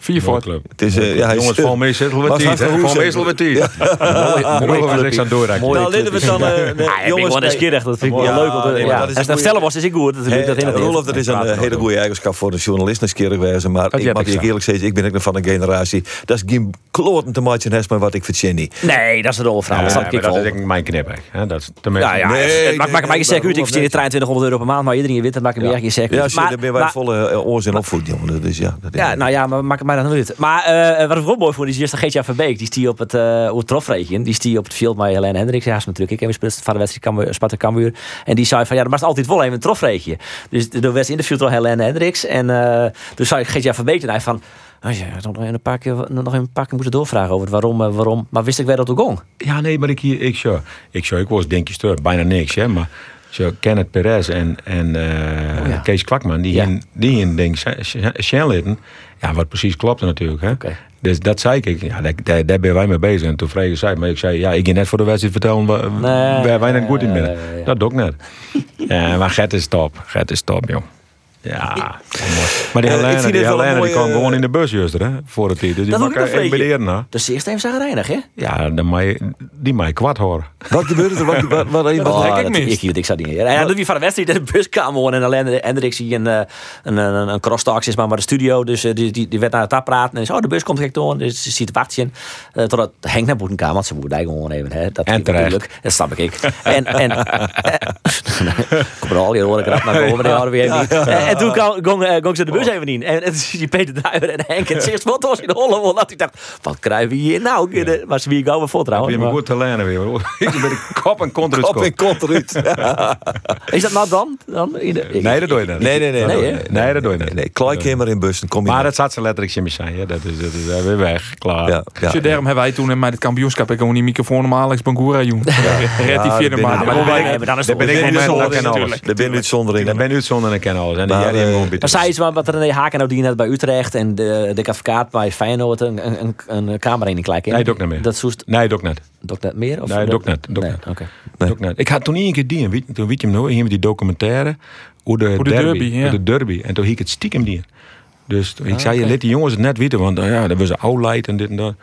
Vier voor. club. Het is, eh, ja, hij is- Jongens, val meestal Maar een Val hoes- meestal Mooi mooi was niks aan doorreiken. Mooi. Nou, laten we het dan... eh, nee, ja, jongens, ik ben nee. eens Dat vind ik wel leuk. eh, maar dat is Als een het stellen was, is ik goed. Dat Rolf, dat is een eh, hele goede eigenschap voor een journalist nieuwsgierig wezen. Maar Dat ik mag ik je eerlijk zeggen, ik ben ook nog van een generatie. Dat is geen kloten te matchen heeft met wat ik verzin niet. Nee, dat is de rol van Ja, Dat maar ik dat is denk ik mijn knip. hè. Dat is tenminste. Ja, ja, Nee, het maakt maakt mij zeker uit. Ik nee. 2300 euro per maand, maar iedereen weet het. maakt me echt geen zeker Ja, Maar- daar ben wij maar- volle uh, oors en opvoed, jongen. Dus ja, dat is- Ja, nou ja, maar maak het mij dan niet uit. Maar eh, wat ik wel mooi vond, is juist Geertje Verbeek. Die stie op het, uh, het trofregen. Die stie op het veld met Helene Hendricks. Ja, natuurlijk. Ik heb gespeeld van de wedstrijd Sparta Cambuur. En die zei van, ja, er was altijd wel even een trofreegje. Dus er werd interviewd door Helene Hendricks. En uh, toen zei Geertje Verbeek toen hij van... Oh ja, ik nog een paar keer, nog een paar keer moeten doorvragen over het waarom, uh, waarom. Maar wist ik wel dat ook gong. Ja, nee, maar ik hier, ik ik zo, ik was denk je bijna niks, hè, maar Zo, Kenneth Perez en, en Oh ja. Kees Kwakman, die Ja. in, die in denk Shenlitten. Ja, wat precies klopte natuurlijk. Hè? Dus dat zei ik. Ja, daar, daar, daar ben wij mee bezig. En toen vregen zij, maar ik zei, ja, ik ging net voor de wedstrijd vertellen waar, Nee. wij net goed in binnen. Dat doe ik net. ja, maar Gert is top. Gert is top, joh. Ja, mooi. maar die Eh, Helene, die, een Helene, die kwam gewoon eh, in de bus juist, hè, voor het tijd. Dus die Dat nog ik een beetje. hè. Dus eerst even zagrijnig, hè? Ja, dan die je kwart horen. Wat gebeurde er? Wat, wat, wat, wat, Oh, heb ik dat- mist. Ik, ik, ik zou niet. Ja, dat wie van de wedstrijd in de bus kwam gewoon en alleen Hendrik zie een, eh, een, een, een crosstalk is maar maar de studio. Dus die, die, die werd naar het praten en zo, oh, de bus komt direct door. Dus ze ziet het wachtje. Uh, totdat Henk naar boeten kwam, want ze moeten eigenlijk gewoon even. Hè, dat En is terecht. Dat snap ik. En, en, kom er al je horen grap naar boven, die houden we niet. En, en toen kwam- gong eh, gong ze de bus even in. En, en toen zie je Peter Druiver en Henk en het zegt wat was in de holle. Dat ik dacht, wat krijgen we hier nou? Maar ze wie gauw weer voor trouwens. Weer maar maar- goed te leren weer. hoor. Ik ben kop en kont eruit Op en kont eruit. Is dat nou dan? dan in de, ik- Nee, dat doe je niet. Nee, nee, nee. Nee, nee, dat doe je niet. Nee, Kleikamer in bus, dan kom je Maar dat zat ze letterlijk in zijn. hè. Dat is, dat is weer weg. Klaar. Ja, ja. Dus daarom hebben wij toen in met het kampioenschap ik gewoon die microfoon om Alex Bangura joen. Red die vierde ben maand. Maar maar, maar dan is het dat uitzondering. Er ben. Ik uitzondering en ken alles. Maar, gewoon Maar zei iets wat René Haken nou die net bij Utrecht en de, de advocaat bij Feyenoord een, een, een, een kamer in in. Nee, ik niet meer. Dat soest Nee, net. doe ik net meer? Of Nee, ik net, doe ik nee, net. ik net. Ik had toen één keer die, en weet- toen weet je hem nog, hier met die documentaire, hoe de, de derby, derby, ja. de derby. En toen hiek ik het stiekem die. Dus ik Ah, zei, je oké. let die jongens het net weten, want uh, ja, dat was een oudleid en dit en dat.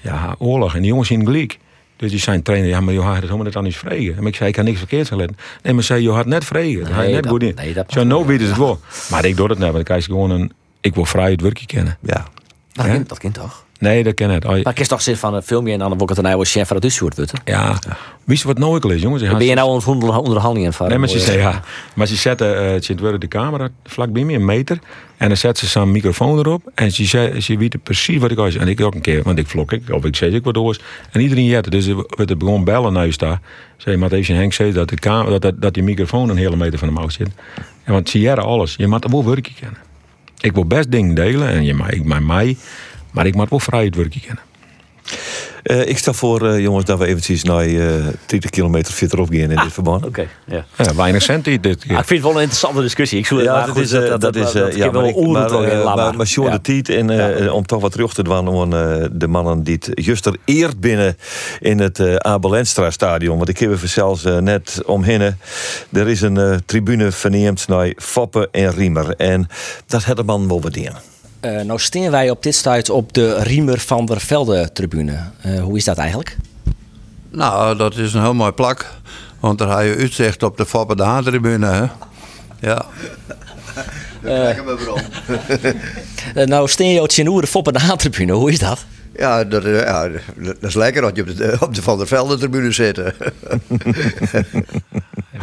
Ja, oorlog. En die jongens zien gelijk. Dus die zijn trainer, ja, maar je had het helemaal net aan eens vregen. En ik zei, ik had niks verkeerds geleerd. Nee, maar zei, je had net vregen. Dat had je Nee, net dat- goed in. nee, dat Zo, nou weten ze het wel. Maar ik doe het net, want ik krijg gewoon een, ik wil vrij het werkje kennen. Ja. Dat, Ja? kind, dat kind toch? Nee, dat ken. Oh, Maar ik is toch zin van een filmpje en dan word ik het een oude chef van het Dussoort wutten. ja, wist je wat nou ik lees, jongens? Ben je nou onder onder- onderhandelingen van? Nee, maar ze, zei, ja, maar ze zetten uh, het de camera vlak bij me, een meter. En dan zet ze zo'n microfoon erop. En ze, zei, ze weet precies wat ik was. En ik ook een keer, want ik vlog ik, of ik zei ik wat oors. En iedereen jette. Dus we het begon bellen naar je staan. Zei Matthijs en Henk zei dat, de kamer, dat, dat, die microfoon een hele meter van de mouw zit. En want ze jaren alles. Je moet wel werkje kennen. Ik wil best dingen delen. En je ik maar mij. Maar ik moet wel vrij het werkje kennen. Eh, ik stel voor, eh, jongens, dat we eventjes naar eh 30 kilometer verderop gaan in dit verband. Oké, ja. Ja, weinig cent dit keer. Ah, ik vind het wel een interessante discussie. Ik zoek Ja, maar dat is, eh, dat is, eh, ja, maar, ik, maar, maar, de Tiet, en eh, om toch wat terug te doen eh, de mannen die het juster eerd binnen in het eh Abel Enstra stadion. Want ik heb er zelfs net omheen. Er is een tribune verneemd naar Foppe en Riemer. En dat had de man wel. Uh, nou staan wij op dit stuit op de Riemer van der Velde tribune. Uh, hoe is dat eigenlijk? Nou, dat is een heel mooi plak. Want daar heb je uitzicht op de Foppe de Haan-tribune. Hè? Ja. uh, nou staan je op de Foppe de Haan-tribune. Hoe is dat? Ja dat, ja, dat is lekker dat je op de, op de Van der Velde tribune zit.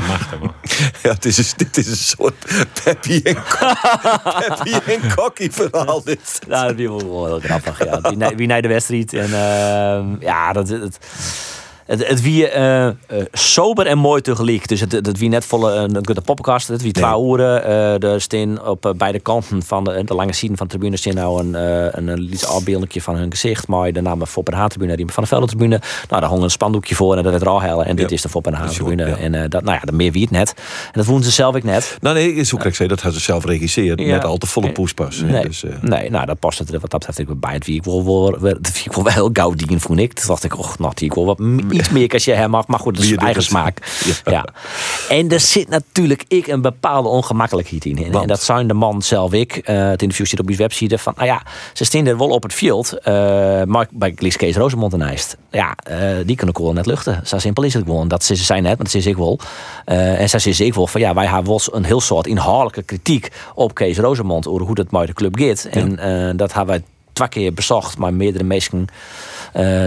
Machtig man. Ja, het is een, dit is een soort Peppy en, Peppy en Kokkie verhaal dit. Nou, dat is wel heel grappig. Ja. Wie, wie naar de wedstrijd. En uh, ja, dat... het, het, het wie uh, uh, sober en mooi tegelijk. Dus het, het wie net volle een, een poppenkast. Het wie twee uren. Uh, er staan op beide kanten van de, de lange zijden van de tribune staan nou een, een, een iets afbeeldingje van hun gezicht. Maar de naam Fop en Haan-tribune, die van de Velde tribune. Nou, daar hong een spandoekje voor en dat werd er al hellen. En dit is de Fop en Haan-tribune. Ja. En dat, nou ja, de meer wie het net. En dat vonden ze zelf ik net. Nou nee, is hoe ik zei, dat had ze zelf geregisseerd. Ja. Net al te volle poespas. Nee, dus, nee, nou, dat past het wat dat betreft ik bij. Het wie ik wel, wel, dat wel wel gauw dien, vond ik. Toen dacht ik, och, nou, die ik wel wat iets meer als je hem mag. Maar goed, dat is eigen smaak. Ja. ja. En er zit natuurlijk ik een bepaalde ongemakkelijkheid in. En, en dat zijn de man zelf ik. Uh, het interview zit op die website. Van, nou ja, ze er wel op het veld. Uh, maar bij Lies Kees Rosemond en IJst. Ja, uh, die kunnen gewoon net luchten. Zo simpel is het gewoon. Dat ze zijn net, maar dat is ik wel. en zij is ik wel van ja, wij hebben wel een heel soort inhoudelijke kritiek op Kees Rosemond. Over hoe dat met de club gaat. Ja. En dat hebben wij twee keer bezocht, maar meerdere mensen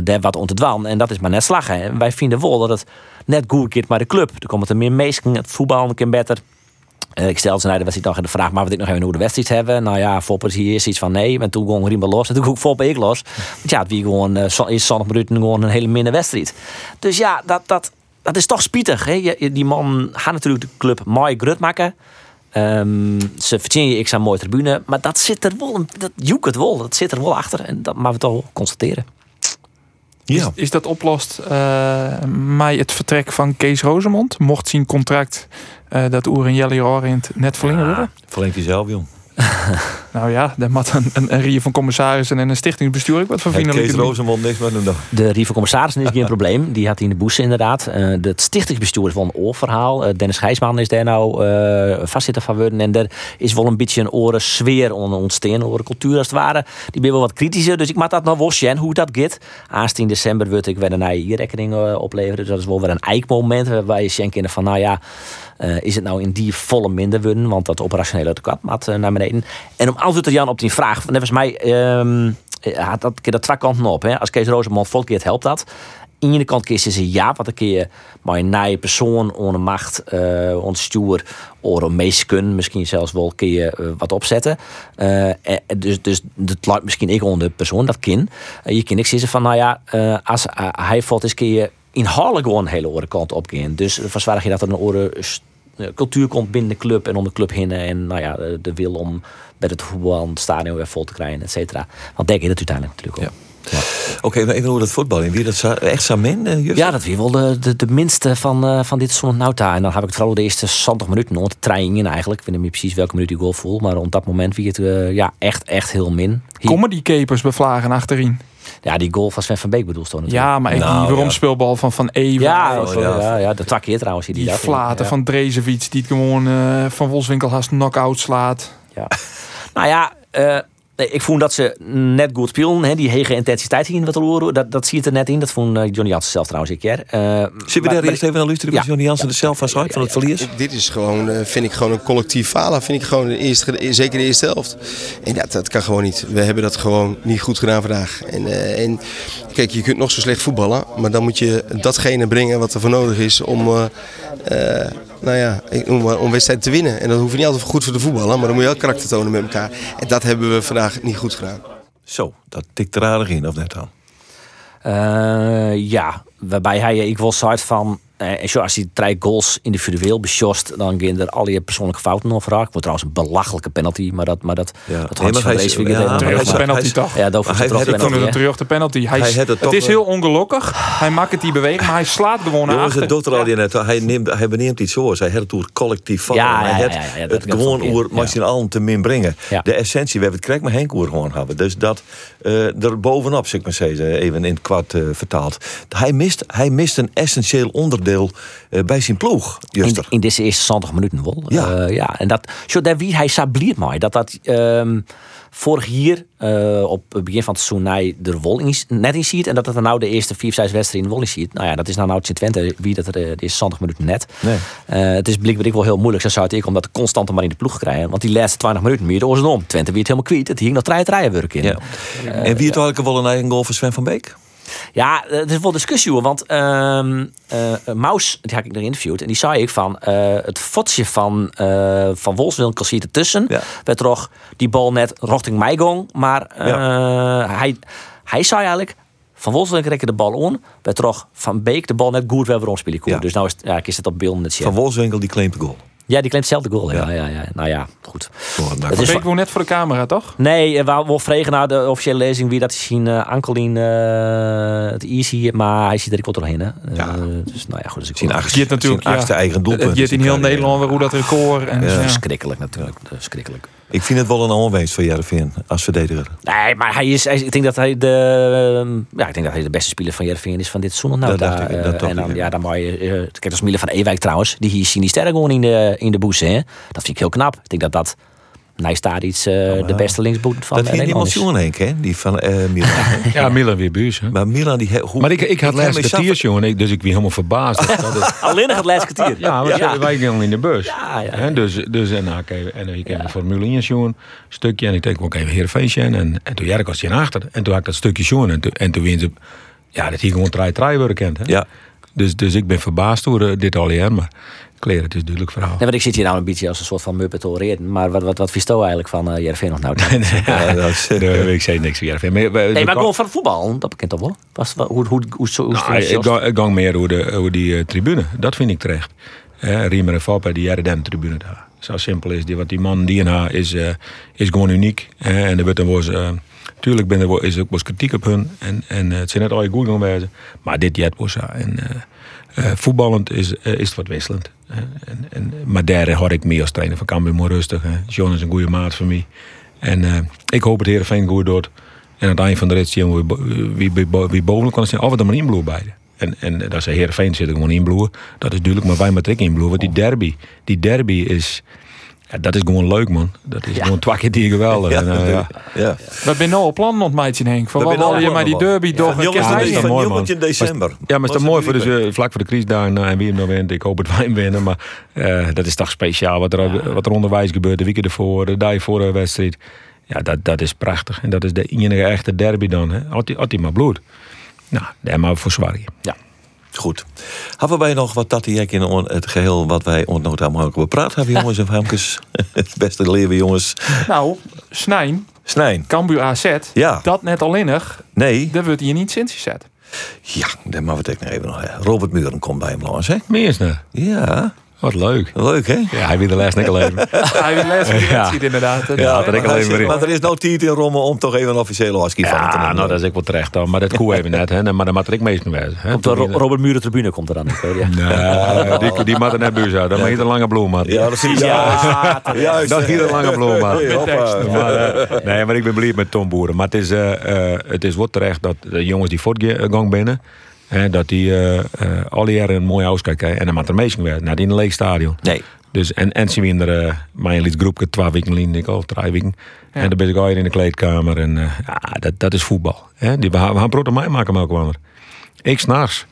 daar wat om te dwan. En dat is maar net slagen. En wij vinden wel dat het net goed gaat met de club. Er komen er meer mensen, het voetbal een keer beter. Uh, ik stelde ze naar de wedstrijd nog in de vraag, maar wat ik nog even hoe de wedstrijd hebben. Nou ja, Foppe is hier eerst iets van nee. En toen gewoon Riemer los. En toen Foppe ik los. Want ja, het wie gewoon uh, is zonnig minuten gewoon een hele minder wedstrijd. Dus ja, dat, dat, dat is toch spietig. Hè? Je, die man gaat natuurlijk de club mooi grut maken. Um, ze verdienen ik zijn mooie tribune. Maar dat zit er wel, dat joek het wel. Dat zit er wel achter. En dat moeten we toch constateren. Ja. Is, is dat oplost eh met het vertrek van Kees Rozemond? Mocht zijn contract eh, dat Oer en Jelly Orient net verlengen worden? Verlengt hij zelf, jong. Nou ja, daar moet een, een, een rie van commissarissen en een stichtingsbestuur ook wat van Heeft vinden. Kees Rosemond niks met hem dan. De Rie van Commissarissen is geen probleem. Die had hij in de boes inderdaad. Eh het stichtingsbestuur is wel een oorverhaal. Eh, Dennis Gijsman is daar nou eh vastzitter van worden. En er is wel een beetje een oren sfeer onder ontstaan. Over de cultuur als het ware. Die ben wel wat kritischer. Dus ik maak dat nog wel zien hoe dat gaat. Aansteen december wordt ik weer een nieuwe rekening opleveren. Dus dat is wel weer een eikmoment. Waarbij je zien van nou ja... eh, is het nou in die volle minder worden? Want dat operationele tekort gaat eh, naar beneden. En om antwoord te Jan op die vraag. Net was mij... eh, had dat keer dat twee kanten op. Hè. Als Kees Rosemond volkeert, helpt dat. Aan de ene kant kies ze ja, wat een keer maar een nieuwe persoon onder macht, uh, ontstuur, of een meesken, misschien zelfs wel een keer uh, wat opzetten. Uh, dus, dus dat lijkt misschien ik onder de persoon, dat kind. je kan ik zeggen van, nou ja, als hij valt eens keer inhoudelijk gewoon een hele andere kant op gaan. Dus verzwaar je dat er een oren cultuur komt binnen de club en om de club heen. En nou ja, de wil om bij het voetbal het stadion weer vol te krijgen, et cetera. Want denk je dat uiteindelijk natuurlijk ook. Ja. Ja. Oké, okay, even hoe dat voetbal in. Wie dat echt Samen? Uh, ja, dat wie wel de, de, de minste van, uh, van dit seizoen Nauta. En dan heb ik het vooral de eerste 70 minuten rond de trein eigenlijk. Ik weet niet precies welke minuut ik goal voel. Maar rond dat moment wie het uh, ja, echt, echt heel min. Hier... Komen die capers bevlagen achterin? Ja, die goal van Sven van Beek bedoel natuurlijk. Ja, maar nou, die waarom ja. speelbal van Van Ewen. Ja, oh, ja. ja, ja, de takkeer trouwens. Die, die dat flaten ja. van Drezefiets die het gewoon uh, van Wolfswinkel haast knock-out slaat. Ja. nou ja, uh, Nee, ik vond dat ze net goed spelen. Hè, die hege intensiteit hier in wat horen. Dat, dat ziet er net in. Dat vond uh, Johnny Jansen zelf trouwens een keer. Uh, Zullen we daar eerst even naar luisteren? Ja. Johnny Jansen er zelf van uit van het verlies? Dit is gewoon, uh, vind ik gewoon een collectief falen. Vind ik gewoon de eerste, zeker de eerste helft. En dat, dat kan gewoon niet. We hebben dat gewoon niet goed gedaan vandaag. En, en kijk, je kunt nog zo slecht voetballen. Maar dan moet je datgene brengen wat er voor nodig is om nou ja, om, om wedstrijd te winnen. En dat hoef je niet altijd goed voor de voetballen, maar dan moet je wel karakter tonen met elkaar. En dat hebben we vandaag niet goed gedaan. Zo, dat tikt er aardig in, of net dan? Uh, ja, waarbij hij, ik wil soort van en zo, als hij drie goals individueel besjost, dan gaan er al je persoonlijke fouten over raak. Wordt trouwens een belachelijke penalty, maar dat, maar dat, ja. dat nee, van deze week ja, terug de penalty toch? Ja, dat hij penalty, het terug de penalty. Hij, hij het, het is heel ongelukkig. Hij maakt het die beweging, maar hij slaat gewoon naar achter. Jongens, het al je net. Hij neemt, hij beneemt iets zo. Hij het door collectief. Ja, hij ja, het, ja, ja, het gewoon oer ja. allen te min brengen. Ja. De essentie, we hebben het krijg maar Henk oer gewoon hebben. Dus dat uh, er bovenop, zeg maar zeggen, even in het kwart uh, vertaald. Hij mist, hij mist een essentieel onderdeel uh, bij zijn ploeg. In, in, deze eerste 70 minuten wel. Ja. Uh, ja en dat, zo daar wie hij sabliert mij. Dat dat um, vorig jaar uh, op het begin van het seizoen er wol in, net in ziet. En dat het er nou de eerste 4, 6 wedstrijden in wol in ziet. Nou ja, dat is nou nou het Twente wie dat er de eerste 70 minuten net. Nee. Uh, het is blijkbaar wel heel moeilijk. Zo zou het ik om dat constant maar in de ploeg krijgen. Want die laatste 20 minuten meer door om. Twente wie het helemaal kwijt. Het hing nog drie rijden werk in. Ja. en wie het eigenlijk wel een eigen goal voor Sven van Beek? Ja, er is wel discussie hoor. Want uh, uh, Maus, die heb ik nog interviewd. En die zei ik van uh, het fotje van, uh, van Wolfswinkel ziet ertussen. Ja. Werd toch die bal net richting mij gong. Maar ja. hij, hij zei eigenlijk. Van Wolfswinkel rekken de bal on. Werd toch van Beek de bal net goed weer waarom spelen Ja. Dus nou is, ja, ik is het op beeld net Van Wolfswinkel die claimt de goal. Ja, die claimt zelf de goal. Ja, ja, ja. Nou ja, goed. Oh, Dat is gewoon net voor de camera, toch? Nee, we wel vregen naar de officiële lezing wie dat is zien uh, Ankelien uh, het easy, maar hij ziet er ik wat doorheen. Hè. Ja. Uh, dus nou ja, goed. Dus ik Zien Je hebt natuurlijk achtste ja, eigen doelpunt. Het je in heel Nederland weer hoe dat record en Ja. ja. Verschrikkelijk natuurlijk. Verschrikkelijk. Ik vind het wel een onwees voor Jervin als verdediger. Nee, maar hij is, hij, ik denk dat hij de, ja, ik denk dat hij de beste speler van Jervin is van dit seizoen. Nou, Dat daar, ik, dat eh, en dan, ik, ja. dan moet je, eh, kijk, dat is Miele van Ewijk trouwens, die hier zien die sterren gewoon in de, in de boes, hè. Dat vind ik heel knap. Ik denk dat dat, Nijs daar iets, uh, de beste linksboet van dat eh, ging die Nederland is. emotion Henk, hè? Die van eh Milan. Ja, Milan weer buurs. hè. maar Milan, die... Hoe, Maar ik, ik had laatst je kwartiers, jongen. Dus ik was helemaal verbaasd. Dat is- Alleen nog het laatste kwartier. Ja, maar ja. wij gingen in de bus. Ja, ja, Hè, dus, dus en dan kreeg en kreeg een Formule 1 jongen, een stukje. En ik denk, oké, weer een feestje. En, en toen Jerk was hij achter. En toen had ik dat stukje jongen. En toen, en toen wien ze, ja, dat hier gewoon drie worden kent. Hè? Ja. Dus, dus ik ben verbaasd door eh, dit al. Maar kleren, het is een duidelijk verhaal. Nee, want ik zit hier nou een beetje als een soort van muppet oreren. Maar wat, wat, wat eigenlijk van uh, Jervin nog nou? Ja, dat is, ik zei niks weer. Maar, maar, Nee, maar gewoon van voetbal, dat bekent toch wel? Was, hoe, hoe, hoe, hoe, hoe, Nou, hoe, ik, ga, ik gang meer over, de, die eh, tribune. Dat vind ik terecht. Eh, Riemer en die jaren de tribune daar. Zo simpel is die. Want die man die en haar is, eh, is gewoon uniek. Eh, en er wordt was, eh, tuurlijk ben er, is er ook wel kritiek op hun. En, en eh, het zijn net al je goed wezen. Maar dit jet was. En eh, eh, voetballend is, eh, is het wat wisselend. Eh, en, en, maar daar hoor ik meer als trainer van Cambuur maar rustig. hè. John is een goede maat voor mij. En eh, ik hoop het Heerenveen goed doet. En aan het eind van de rit zien wie, wie, boven kan zijn. Of het er maar inbloeien beide. En, en dat is Heerenveen zit er gewoon. Dat is duidelijk, maar wij met ik inbloeien. Want die derby, die derby is... Ja, dat is gewoon leuk, man. Dat is gewoon twee keer die geweldig. Ja, En, eh, ja. ja. We zijn nou op plan ontmijtje Henk. Van We wat wil je maar die derby toch Ja, dat is mooi, in man. december. Ja, maar is dat mooi voor de, eh, vlak voor de crisis daar en, en wie hem nou wint. Ik hoop het wij hem winnen, maar eh, dat is toch speciaal wat er, wat er onderwijs gebeurt. De weken ervoor, de dag voor de wedstrijd. Ja, dat, dat is prachtig. En dat is de enige echte derby dan. Hè. Had hij maar bloed. Nou, daar maar voor zwaar. Ja. Goed. Hebben wij nog wat dat hier in het geheel wat wij ontnood hebben ook bepraat hebben, jongens en vrouwtjes? Het beste leven, jongens. Nou, Snijn, Snijn. Cambuur AZ, Ja. dat net alleenig, Nee. dat wordt hier niet sinds gezet. Ja, dan maar we het nog even nog. hè. Robert Muren komt bij hem langs, hè? Meersner. Ja. Wat leuk. Leuk, hè? Ja, hij wil de les niet leven. Hij wil les die Ja. wedstrijd inderdaad. Dat- Ja, dat ik maar, alleen er is nou tijd in Rommel om toch even een officiële afscheid van te Ja, nemen. nou, dat is ik wel terecht dan. Maar dat koe even net. Hè. Maar dan moet er ik meest mee wezen. hè. Komt de Ro- Robert Muren tribune komt er dan. Nee, die, die moet er net buis uit. Dat mag niet een lange bloem, man. Ja, dat zie je. Ja, juist. Dat hier een lange bloem, man. Hey, hoppa. Maar, eh, nee, maar ik ben blij met Tom Boeren. Maar het is, eh, eh, het is wat terecht dat de jongens die voortgang binnen... Hè, dat die eh eh, alle jaren een mooi huis krijgen. En dan moet er meestal weer. Nou, die in een leeg stadion. Nee. Dus, en, en zien we in de, uh, mijn lied groepje twee weken in, ik al, drie weken. En dan ben ik al in de kleedkamer. En eh, ja, dat, dat is voetbal. Hè? Die, we gaan we gaan brood mij maken, elke ander. Ik s'nachts.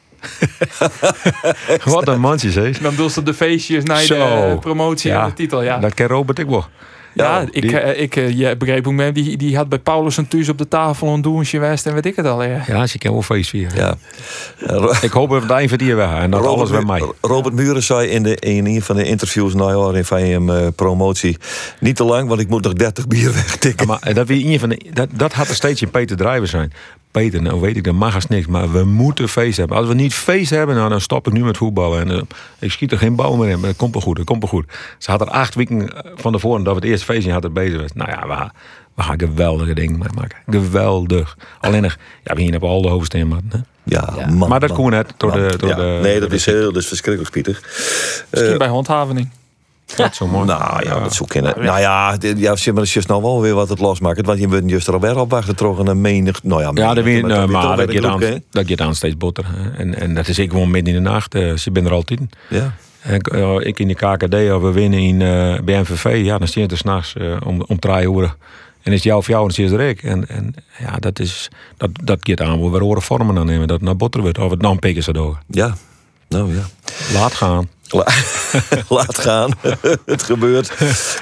Wat een mandje, zeg. Dan doe ze de feestjes naar Zo. de promotie Ja, en de titel, ja. Dat ken Robert ik wel. Ja, ik, die- eh, ik eh, je begreep hoe men die, die had bij Paulus een thuis op de tafel een doensje west en weet ik het al. Ja. Ja, ze kan wel feest vieren. Ja. Ro- Ik hoop dat eind van die weg en dat alles bij mij. Robert Muren zei in, de, in een van de interviews na in van je eh, promotie... niet te lang, want ik moet nog 30 bier wegtikken. Ja, maar eh, dat, wie van de, dat, dat had er steeds in Peter Drijver zijn. Peter, nou weet ik, dat mag als niks, maar we moeten feest hebben. Als we niet feest hebben, nou, dan stop ik nu met voetballen. En, eh, ik schiet er geen bal meer in, maar dat komt wel goed, dat komt wel goed. Ze had er acht weken eh, van tevoren dat we het eerste feestje hadden bezig was. Nou ja, we, gaan- we gaan geweldige dingen mee maken. Geweldig. Alleen nog, ja, we hier hebben al de hoofdsteen, man. Hè? Ja, Ja. man, maar dat man, kon net door man. de... Door Ja, de nee, dat is, heel, dat is verschrikkelijk, Pieter. Misschien bij handhaving. Net zo mooi. Nou ja, dat zoek je. Nou ja, ja, zeg maar, het is nou wel weer wat het losmaakt. Want je bent juist er alweer op wachten, toch een menig. Nou ja, Ja, menig, dat weet, maar nou, maar toch dat gaat aan, dat gaat aan steeds botter. En, en dat is ik gewoon midden in de nacht. eh, ze ben er altijd. Ja. En, eh, ik in de KKD, als we winnen in eh bij MVV, ja, dan zie je er s'nachts eh om, om drie uur. En is het jou of jou, dan zie je er ik. En, en ja, dat is, dat, dat gaat aan. We horen vormen dan nemen, dat het naar botter wordt. Of het dan pikken ze door. Ja, nou ja. Laat gaan. La- Laat gaan. het gebeurt.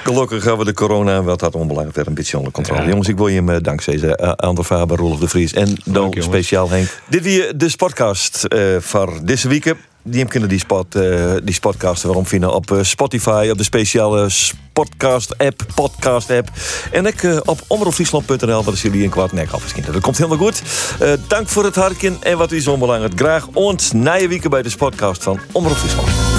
Gelukkig gaan we de corona, wat dat onbelangrijk weer een beetje onder controle. Jongens, ik wil je hem eh, dankzij ze, uh, Ander Faber, Rolf de Vries en Dan jongens. speciaal Henk. Dit weer de sportcast eh voor deze week. Die kunnen die, spot, eh, die sportcasten waarom vinden op eh, Spotify, op de speciale Sportcast app, podcast app. En ik eh, op omroepfriesland.nl, waar de jullie een kwart nek afgeschieten. Dat komt helemaal goed. Dank voor het harken en wat u zo belangrijk. Graag ons na je week bij de sportcast van Omroep Friesland.